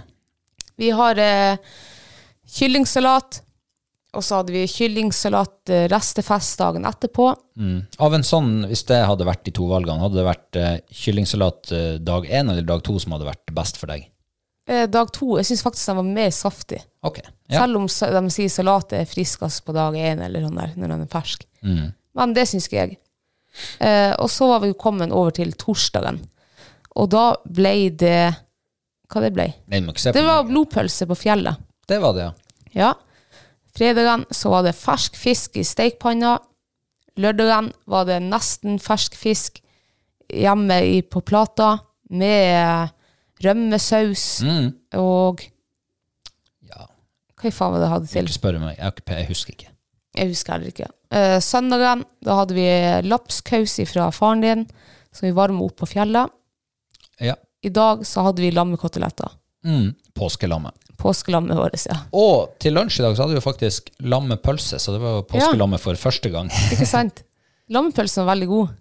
Vi har eh, kyllingsalat, og så hadde vi kyllingsalat eh, restefest dagen etterpå. Mm. Av en sånn, hvis det hadde vært de to valgene, hadde det vært eh, kyllingsalat eh, dag én eller dag to som hadde vært best for deg? Eh, dag to, jeg syns faktisk den var mer saftig. Ok. Ja. Selv om sa- de sier salat er friskest på dag én, eller sånn der, når den er fersk. Mm. Men det syns ikke jeg. Eh, og så var vi kommet over til torsdagen. Og da ble det Hva det ble? Nei, Det var blodpølse på fjellet. det var det, ja. Ja. Fredagen så var det fersk fisk i stekepanna. Lørdagen var det nesten fersk fisk hjemme i, på plata med rømmesaus Mm. og ja. Hva faen var det jeg hadde til? Ikke spør meg, jeg, jeg husker ikke. Jeg husker heller ikke. Eh, søndagen, da hadde vi lapskaus fra faren din, som vi varma opp på fjellet. Ja. I dag så hadde vi lammekoteletter. Mm. Påskelammet. Påskelammet vårt, ja. Og til lunsj i dag så hadde vi faktisk lammepølse, så det var jo påskelammet for første gang. Ikke sant? Lammepølsen var veldig god.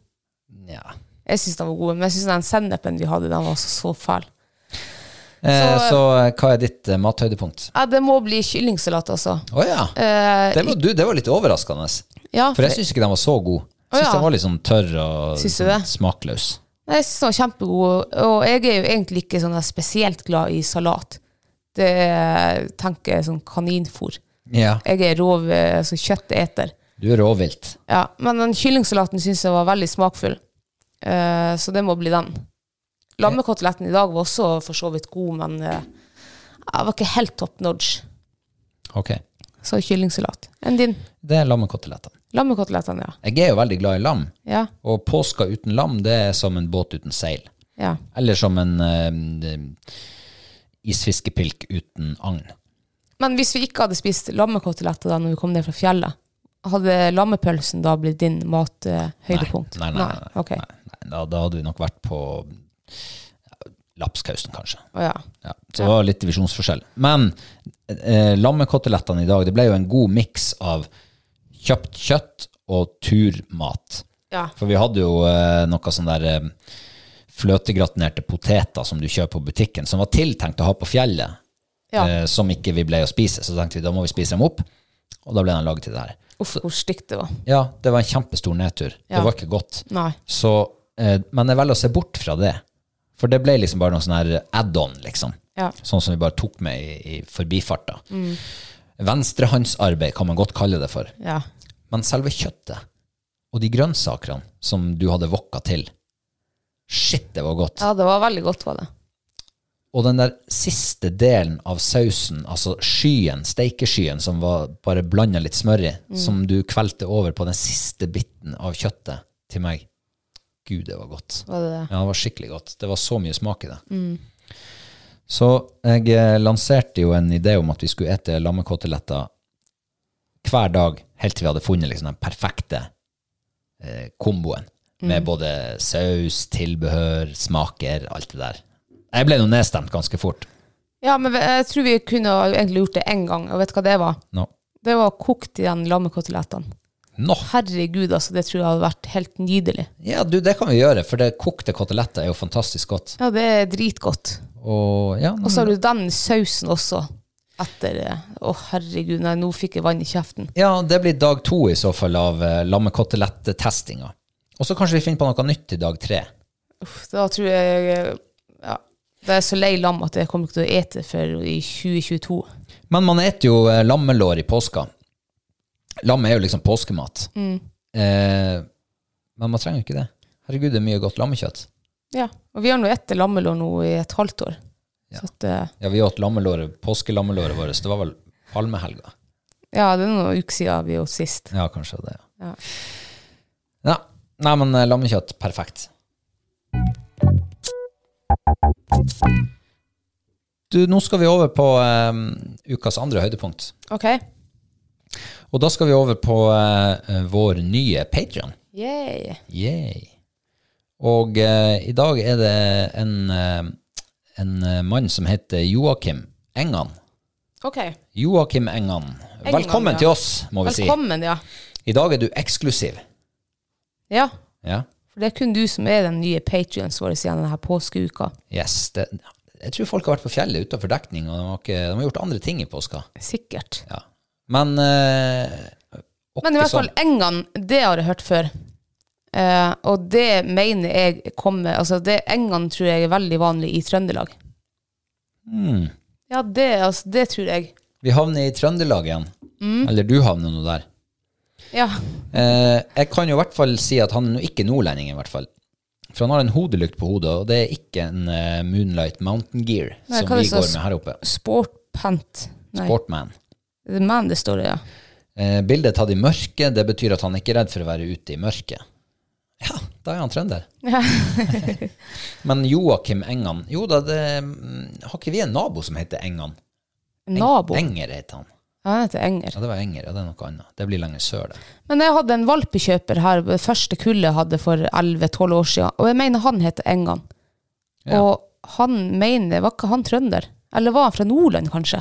ja. Jeg syns den var god, men jeg syns den sennepen vi hadde, den var så, så fæl. Eh, Så- så eh, hva er ditt eh, mathøydepunkt? Ja, det må bli kyllingsalat, altså. Å ja. Eh, Det var, du, det var litt overraskende. Ja, For jeg syns ikke den var så god. Jeg syns ja. den var litt sånn tørr og sånn smakløs. Nei, Jeg syns den var kjempegod, og jeg er jo egentlig ikke sånn spesielt glad i salat. Det er, tenker jeg sånn kaninfôr. Ja. Jeg er rov, altså kjøtteter. Du er råvilt. Ja, men den kyllingsalaten syns jeg var veldig smakfull, uh, så det må bli den. Lammekoteletten i dag var også for så vidt god, men uh, jeg var ikke helt top notch. Ok. Så kyllingsalat. Enn din? Det er lammekotelettene. Lammekotelettene, ja. Jeg er jo veldig glad i lam, Ja, og påska uten lam det er som en båt uten seil. ja. Eller som en uh, isfiskepilk uten agn. Men hvis vi ikke hadde spist lammekoteletter da når vi kom ned fra fjellet, hadde lammepølsen da blitt din mathøydepunkt? Nei, nei, nei. nei, nei, nei, nei. Da, da hadde vi nok vært på lapskausen, kanskje. Oh, ja. Ja, så det var litt divisjonsforskjell. Men eh, lammekotelettene i dag, det ble jo en god miks av kjøpt kjøtt og turmat. Ja. For vi hadde jo eh, noe sånn der eh, fløtegratinerte poteter som du kjøper på butikken, som var tiltenkt å ha på fjellet, Ja. eh, som ikke vi ble å spise. Så tenkte vi da må vi spise dem opp, og da ble den laget til det her. Uff, hvor stygt det var. Ja, det var en kjempestor nedtur. Det var ikke godt. Så, eh, men jeg velger å se bort fra det. For det ble liksom bare noe sånn her add-on, liksom. Ja. Sånn som vi bare tok med i, i forbifarta. Venstrehåndsarbeid kan man godt kalle det for. Ja. Men selve kjøttet og de grønnsakene som du hadde wokka til, shit, det var godt. ja, det var veldig godt, var det. Og den der siste delen av sausen, altså skyen, steikeskyen, som var bare blanda litt smør i, som du kvelte over på den siste biten av kjøttet til meg. Gud, det var godt. Var det det? Ja, det var skikkelig godt. Det var så mye smak i det. Så jeg eh, lanserte jo en idé om at vi skulle ete lammekoteletter hver dag, helt til vi hadde funnet liksom den perfekte eh, komboen. Med både saus, tilbehør, smaker, alt det der. Jeg ble nå nedstemt ganske fort. Ja, men jeg tror vi kunne egentlig gjort det én gang, og vet du hva det var? No. Det var kokt i den lammekotelettene. Nå. Herregud, altså, det tror jeg hadde vært helt nydelig. Ja, du, det kan vi gjøre, for det kokte koteletter er jo fantastisk godt. Ja, det er dritgodt. Og ja, Og så har du den sausen også etter eh, Å, herregud, nei, nå fikk jeg vann i kjeften. ja, det blir dag to i så fall av uh, lammekotelettestinga. Og så kanskje vi finner på noe nytt i dag tre. Uff, da tror jeg eh, Ja. Det er så lei lam at jeg kommer ikke til å ete før i 2022. Men man eter jo eh, lammelår i påska. Lam er jo liksom påskemat. Eh, men man trenger jo ikke det. Herregud, det er mye godt lammekjøtt. Ja. Og vi har nå ett lammelår nå i et halvt år. Så at, eh, Ja, vi åt lammelåret, påskelammelåret vårt. Det var vel palmehelga. ja, det er noen uker siden vi åt sist. Ja, kanskje det. Ja. Ja. Nei, men eh, lammekjøtt, perfekt. Du, nå skal vi over på um, ukas andre høydepunkt. Ok. Og da skal vi over på eh, vår nye Patreon. Yay. Yay. Og eh, i dag er det en, eh, en eh, mann som heter Joakim Engan. Ok. Joakim Engan. Engan, Velkommen ja. til oss, må vi. Velkommen, ja. I dag er du eksklusiv. Ja, Ja. for det er kun du som er den nye patrions vår gjennom denne påskeuka. Yes. Det, jeg tror folk har vært på fjellet utenfor dekning, og de har, ikke, de har gjort andre ting i påska. Sikkert. Ja. Men eh, Men i hvert fall sånn. Engan, det har jeg hørt før. Eh, og det mener jeg kommer Altså, det Engan tror jeg er veldig vanlig i Trøndelag. Mm. Ja, det, altså, det tror jeg. Vi havner i Trøndelag igjen. Mm. Eller du havner nå der. Ja. Eh, jeg kan jo i hvert fall si at han er ikke nordlending, i hvert fall. For han har en hodelykt på hodet, og det er ikke en uh, Moonlight Mountain Gear Nei, som vi går med her oppe. Sportpant. Nei, Sportman. Man det står det, ja. Eh, bildet tatt i mørket, det betyr at han ikke er redd for å være ute i mørket. Ja, da er han trønder. Men Joakim Engan Jo da, det, mm, har ikke vi en nabo som heter Engan? Eng- Nabo. Enger heter han. Ja, han heter Enger. Ja, det var Enger, ja, det er noe annet. Det blir lenger sør, det. Men jeg hadde en valpekjøper her, det første kullet jeg hadde for 11-12 år siden, og jeg mener han heter Engan. Ja. Og han mener, var ikke han trønder? Eller var han fra Nordland, kanskje?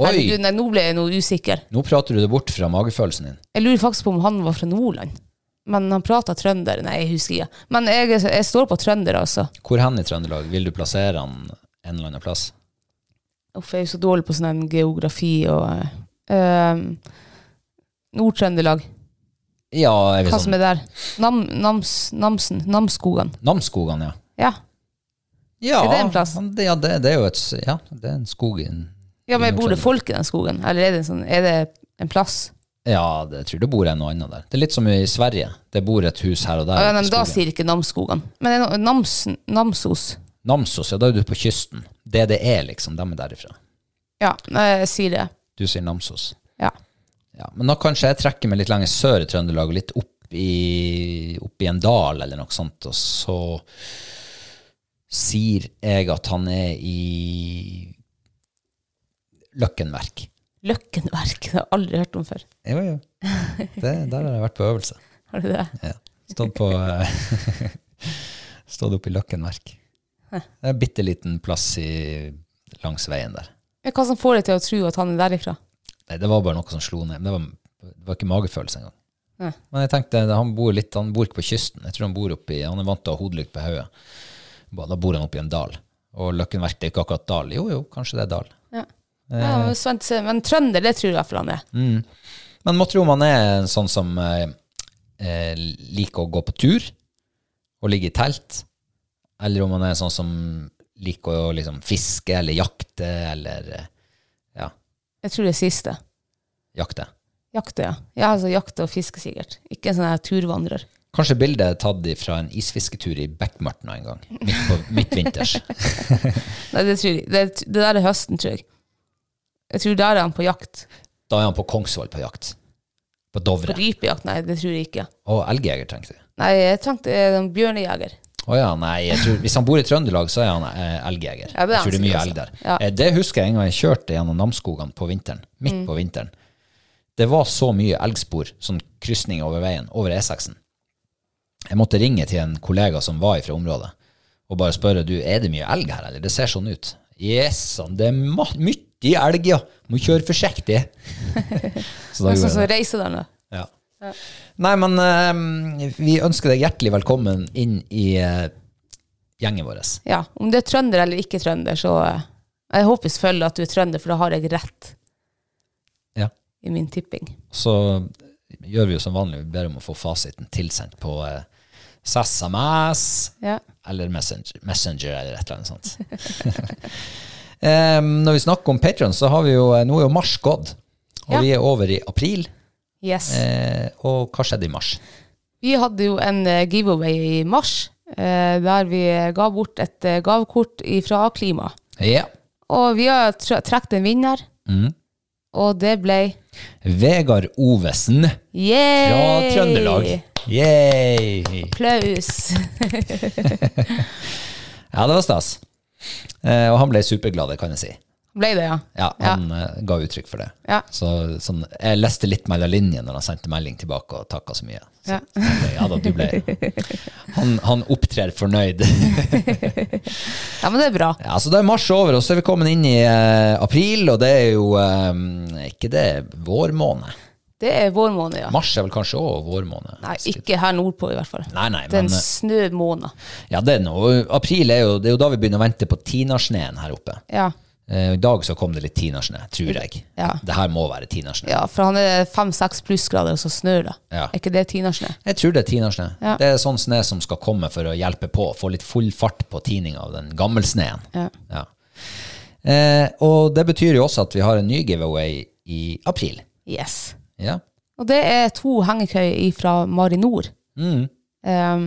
Herregud, nei, nå ble jeg noe usikker. Nå prater du det bort fra magefølelsen din. Jeg lurer faktisk på om han var fra Nordland. Men han prata trønder. Nei, jeg husker ikke. Men jeg, jeg står på trønder, altså. Hvor hen i Trøndelag? Vil du plassere han en eller annen plass? Uff, jeg er jo så dårlig på sånn en geografi og uh, Nord-Trøndelag. Ja, jeg vi Hva som sånn er der? Nam, Nams, Namsen? Namsskogan. Namsskogan, ja. Ja. Ja, Er det en plass? ja, det, det er jo et Ja, det er en skog i en ja, men bor det folk i den skogen? Eller er det, en sånn, er det en plass? Ja, det, jeg tror det bor en og annen der. Det er litt som i Sverige. Det bor et hus her og der. Ja, men da sier ikke Namsskogan. Men det er Nams, Namsos. Namsos, ja, da er du på kysten. Det det er, liksom. De er derifra. Ja, jeg sier det. Du sier Namsos. Ja. Ja, men da kanskje jeg trekker meg litt lenger sør i Trøndelag, litt opp i, opp i en dal eller noe sånt, og så sier jeg at han er i Løkkenverk. Løkkenverk. Det har jeg aldri hørt om før. Jo, jo. Det, der har jeg vært på øvelse. Har du det? Ja. Stått på eh, Stått oppe i Løkkenverk. Det er en bitte liten plass i, langs veien der. Hva som får deg til å tro at han er derifra? Nei, det var bare noe som slo ned. Det var, det var ikke magefølelse engang. Nei. Men jeg tenkte, han bor litt, han bor ikke på kysten. Jeg tror han bor oppi, han er vant til å ha hodelykt på hodet. Da bor han oppi en dal. Og Løkkenverk det er ikke akkurat dal. Jo, jo, kanskje det er dal. Ja. Men, Svent, men trønder, det tror jeg i hvert fall han er. Men må tro om han er sånn som eh, eh, liker å gå på tur og ligge i telt, eller om man er sånn som liker å liksom fiske eller jakte eller eh, ja, Jeg tror det er siste. jakte. Jakte, ja. Ja, altså jakte og fiske sikkert. Ikke en sånn her turvandrer. Kanskje bildet er tatt fra en isfisketur i Bekkmartna en gang, midt på midtvinters. Nei, det tror jeg. Det, det der er høsten, tror jeg. Jeg tror der er han på jakt. Da er han på Kongsvoll på jakt. På Dovre. På rypejakt, nei, det tror jeg ikke. Og elgjeger, tenkte du. Nei, jeg tenkte eh, bjørnejeger. Å ja, nei, tror, hvis han bor i Trøndelag, så er han eh, elgjeger. Ja, jeg tror det er mye elg der. Ja. Eh, det husker jeg en gang jeg kjørte gjennom Namsskogene på vinteren, midt Mm. på vinteren. Det var så mye elgspor, sånn krysning over veien, over E6-en. Jeg måtte ringe til en kollega som var fra området, og bare spørre, du, er det mye elg her, eller? Det ser sånn ut. Yes, sånn, det er ma- mye elg, ja. Må kjøre forsiktig. så da gjorde jeg det. reiser den, da. Ja. Nei, men uh, vi ønsker deg hjertelig velkommen inn i uh, gjengen vår. Ja, om du er trønder eller ikke trønder, så uh, Jeg håper selvfølgelig at du er trønder, for da har jeg rett Ja. i min tipping. Så gjør vi jo som vanlig, vi ber om å få fasiten tilsendt på SMS Ja. eller Messenger, Messenger eller et eller annet sånt. Em, når vi snakker om Patreon, så har vi jo eh, Nå er jo mars gått, og Ja. vi er over i april. Yes. Eh, og hva skjedde i mars? Vi hadde jo en eh, giveaway i mars, eh, der vi ga bort et gavekort fra Klima. Ja. Og vi har tr trukket en vinner, Mm. og det ble Vegard Ovesen Yay! fra Trøndelag. Yay! Applaus. Ja, det var stas. Eh, og han ble superglad, det kan jeg si. Ble det, ja? Ja, han ja. ga uttrykk for det. Ja. Så sånn, jeg leste litt mellom linjene når han sendte melding tilbake og takka så mye. Så, Ja. ble, ja da, du ble Han, han opptrer fornøyd. Ja, men det er bra. ja, så da er mars over, og så er vi kommet inn i eh, april, og det er jo eh, ikke det vårmåned. Det er vårmåned, ja. Mars er vel kanskje òg vårmåned? Nei, ikke her nordpå i hvert fall. Nei, nei, Det er en eh, snømåned. ja, det er noe. April er jo, det er jo da vi begynner å vente på tinasnøen her oppe. Ja. Eh, I dag så kom det litt tinasnø, tror jeg. Ja. Det her må være tinasnø. ja, for han er fem-seks plussgrader, og så snør det. Ja. Er ikke det tinasnø? Jeg tror det er tinasnø. Ja. Det er sånn snø som skal komme for å hjelpe på, få litt full fart på tininga av den gammelsneen. Ja. Ja. Eh, og det betyr jo også at vi har en ny giveaway i april. Yes. Ja. Og det er to hengekøyer fra Marinor. Mm. Um,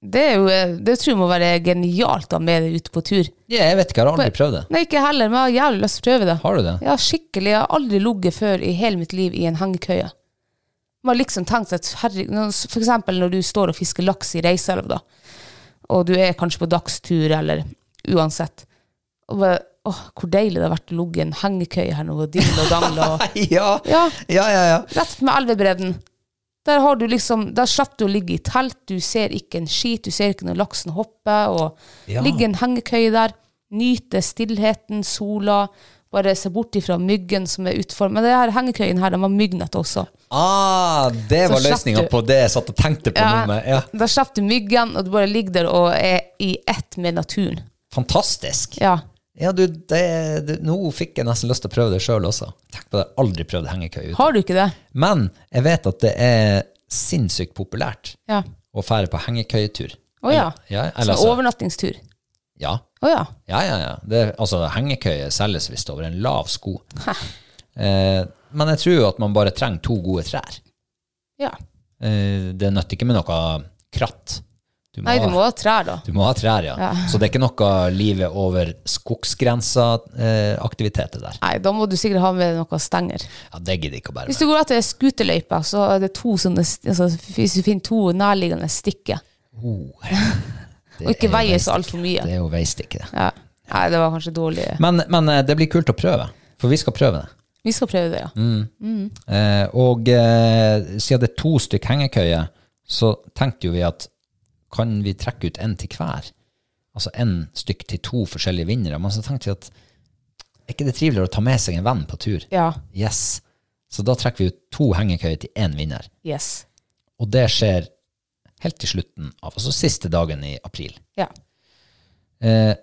det, er jo, det tror jeg må være genialt å ha med deg ute på tur. ja, jeg vet ikke, jeg har aldri prøvd det. Nei, ikke heller, men jeg har jævlig lyst til å prøve det. Har du det? Ja, skikkelig. Jeg har aldri ligget før i hele mitt liv i en hengekøye. Man har liksom tenkt at for eksempel når du står og fisker laks i Reiselv, da, og du er kanskje på dagstur, eller uansett, og bare, åh, hvor deilig det har vært å ligge i en hengekøye her nå, og dingle og dangle, Ja, ja, ja, ja. ja. rett med elvebredden. Der har du liksom, der slipper du å ligge i telt, du ser ikke en skit, du ser ikke når laksen hopper, og Ja. ligge i en hengekøye der, nyte stillheten, sola, bare se bort ifra myggen som er utfor. Men det her hengekøyen her, den var myggnett også. Ah, det var slapp løsninga på det jeg satt og tenkte på nå med. Ja. Da slipper du myggen, og du bare ligger der og er i ett med naturen. Fantastisk. Ja. Ja, du, det, det, nå fikk jeg nesten lyst til å prøve det sjøl også. Tenk på det, jeg har aldri prøvd hengekøye ute. Har du ikke det? Men jeg vet at det er sinnssykt populært Ja. å fære på hengekøyetur. Å ja. Ja, eller Sånn altså, overnattingstur. ja. Oh, ja. Ja, ja, ja. Det, altså, hengekøye selges visst over en lav sko. Eh, men jeg tror jo at man bare trenger to gode trær. ja. Eh, det nytter ikke med noe kratt. Du Nei, du må ha trær, da. du må ha trær, ja. Ja. Så det er ikke noe livet over skogsgrensa-aktiviteter der. Nei, da må du sikkert ha med noe stenger. Ja, det gidder ikke å bære Hvis du går etter skuterløypa, så er det to sånne altså, Hvis du finner to nærliggende stikker, Oh, og ikke er veier så veistikk. altfor mye. Det er jo veistikke, det. Ja. Nei, det var kanskje dårlig. Men, men eh, det blir kult å prøve, for vi skal prøve det. Vi skal prøve det, ja. Mm. Eh, og eh, siden det er to stykk hengekøye, så tenkte jo vi at kan vi trekke ut en til hver? Altså en stykk til to forskjellige vinnere. Men så tenkte vi at er ikke det triveligere å ta med seg en venn på tur? Ja. Yes. Så da trekker vi ut to hengekøyer til én vinner. Yes. Og det skjer helt til slutten av, altså siste dagen i april. Ja. Eh,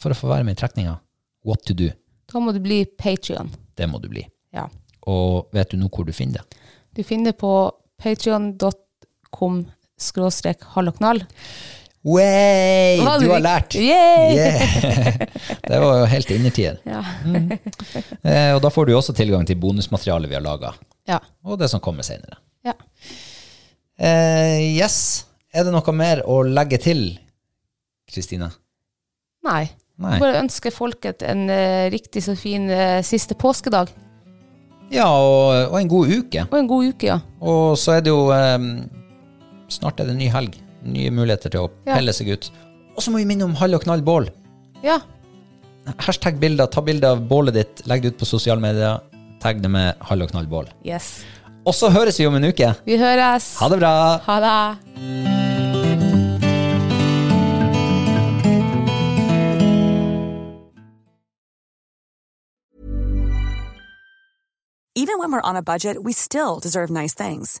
for å få være med i trekninga, what to do? Da må du bli Patrion. Det må du bli. Ja. Og vet du nå hvor du finner det? Du finner det på patrion.com skråstrek halloknall. Way! Du har lært! Yay! Yeah. det var jo helt innertier. Ja. Eh, og da får du også tilgang til bonusmaterialet vi har laga, ja. og det som kommer senere. ja. Eh, yes. Er det noe mer å legge til, Kristine? Nei. Nei. Bare ønsker folket en uh, riktig så fin uh, siste påskedag. Ja, og, og en god uke. Og en god uke, ja. Og så er det jo eh, Snart er det ny helg. Nye muligheter til å Ja. pelle seg ut. Og så må vi minne om Hall og knall bål. Ja. Hashtag bilder. Ta bilde av bålet ditt, legg det ut på sosiale medier. Tagg det med Hall og knall bål. Yes. Og så høres vi om en uke. Vi høres. Ha det bra! Ha det. Even when we're on a budget, we still deserve nice things.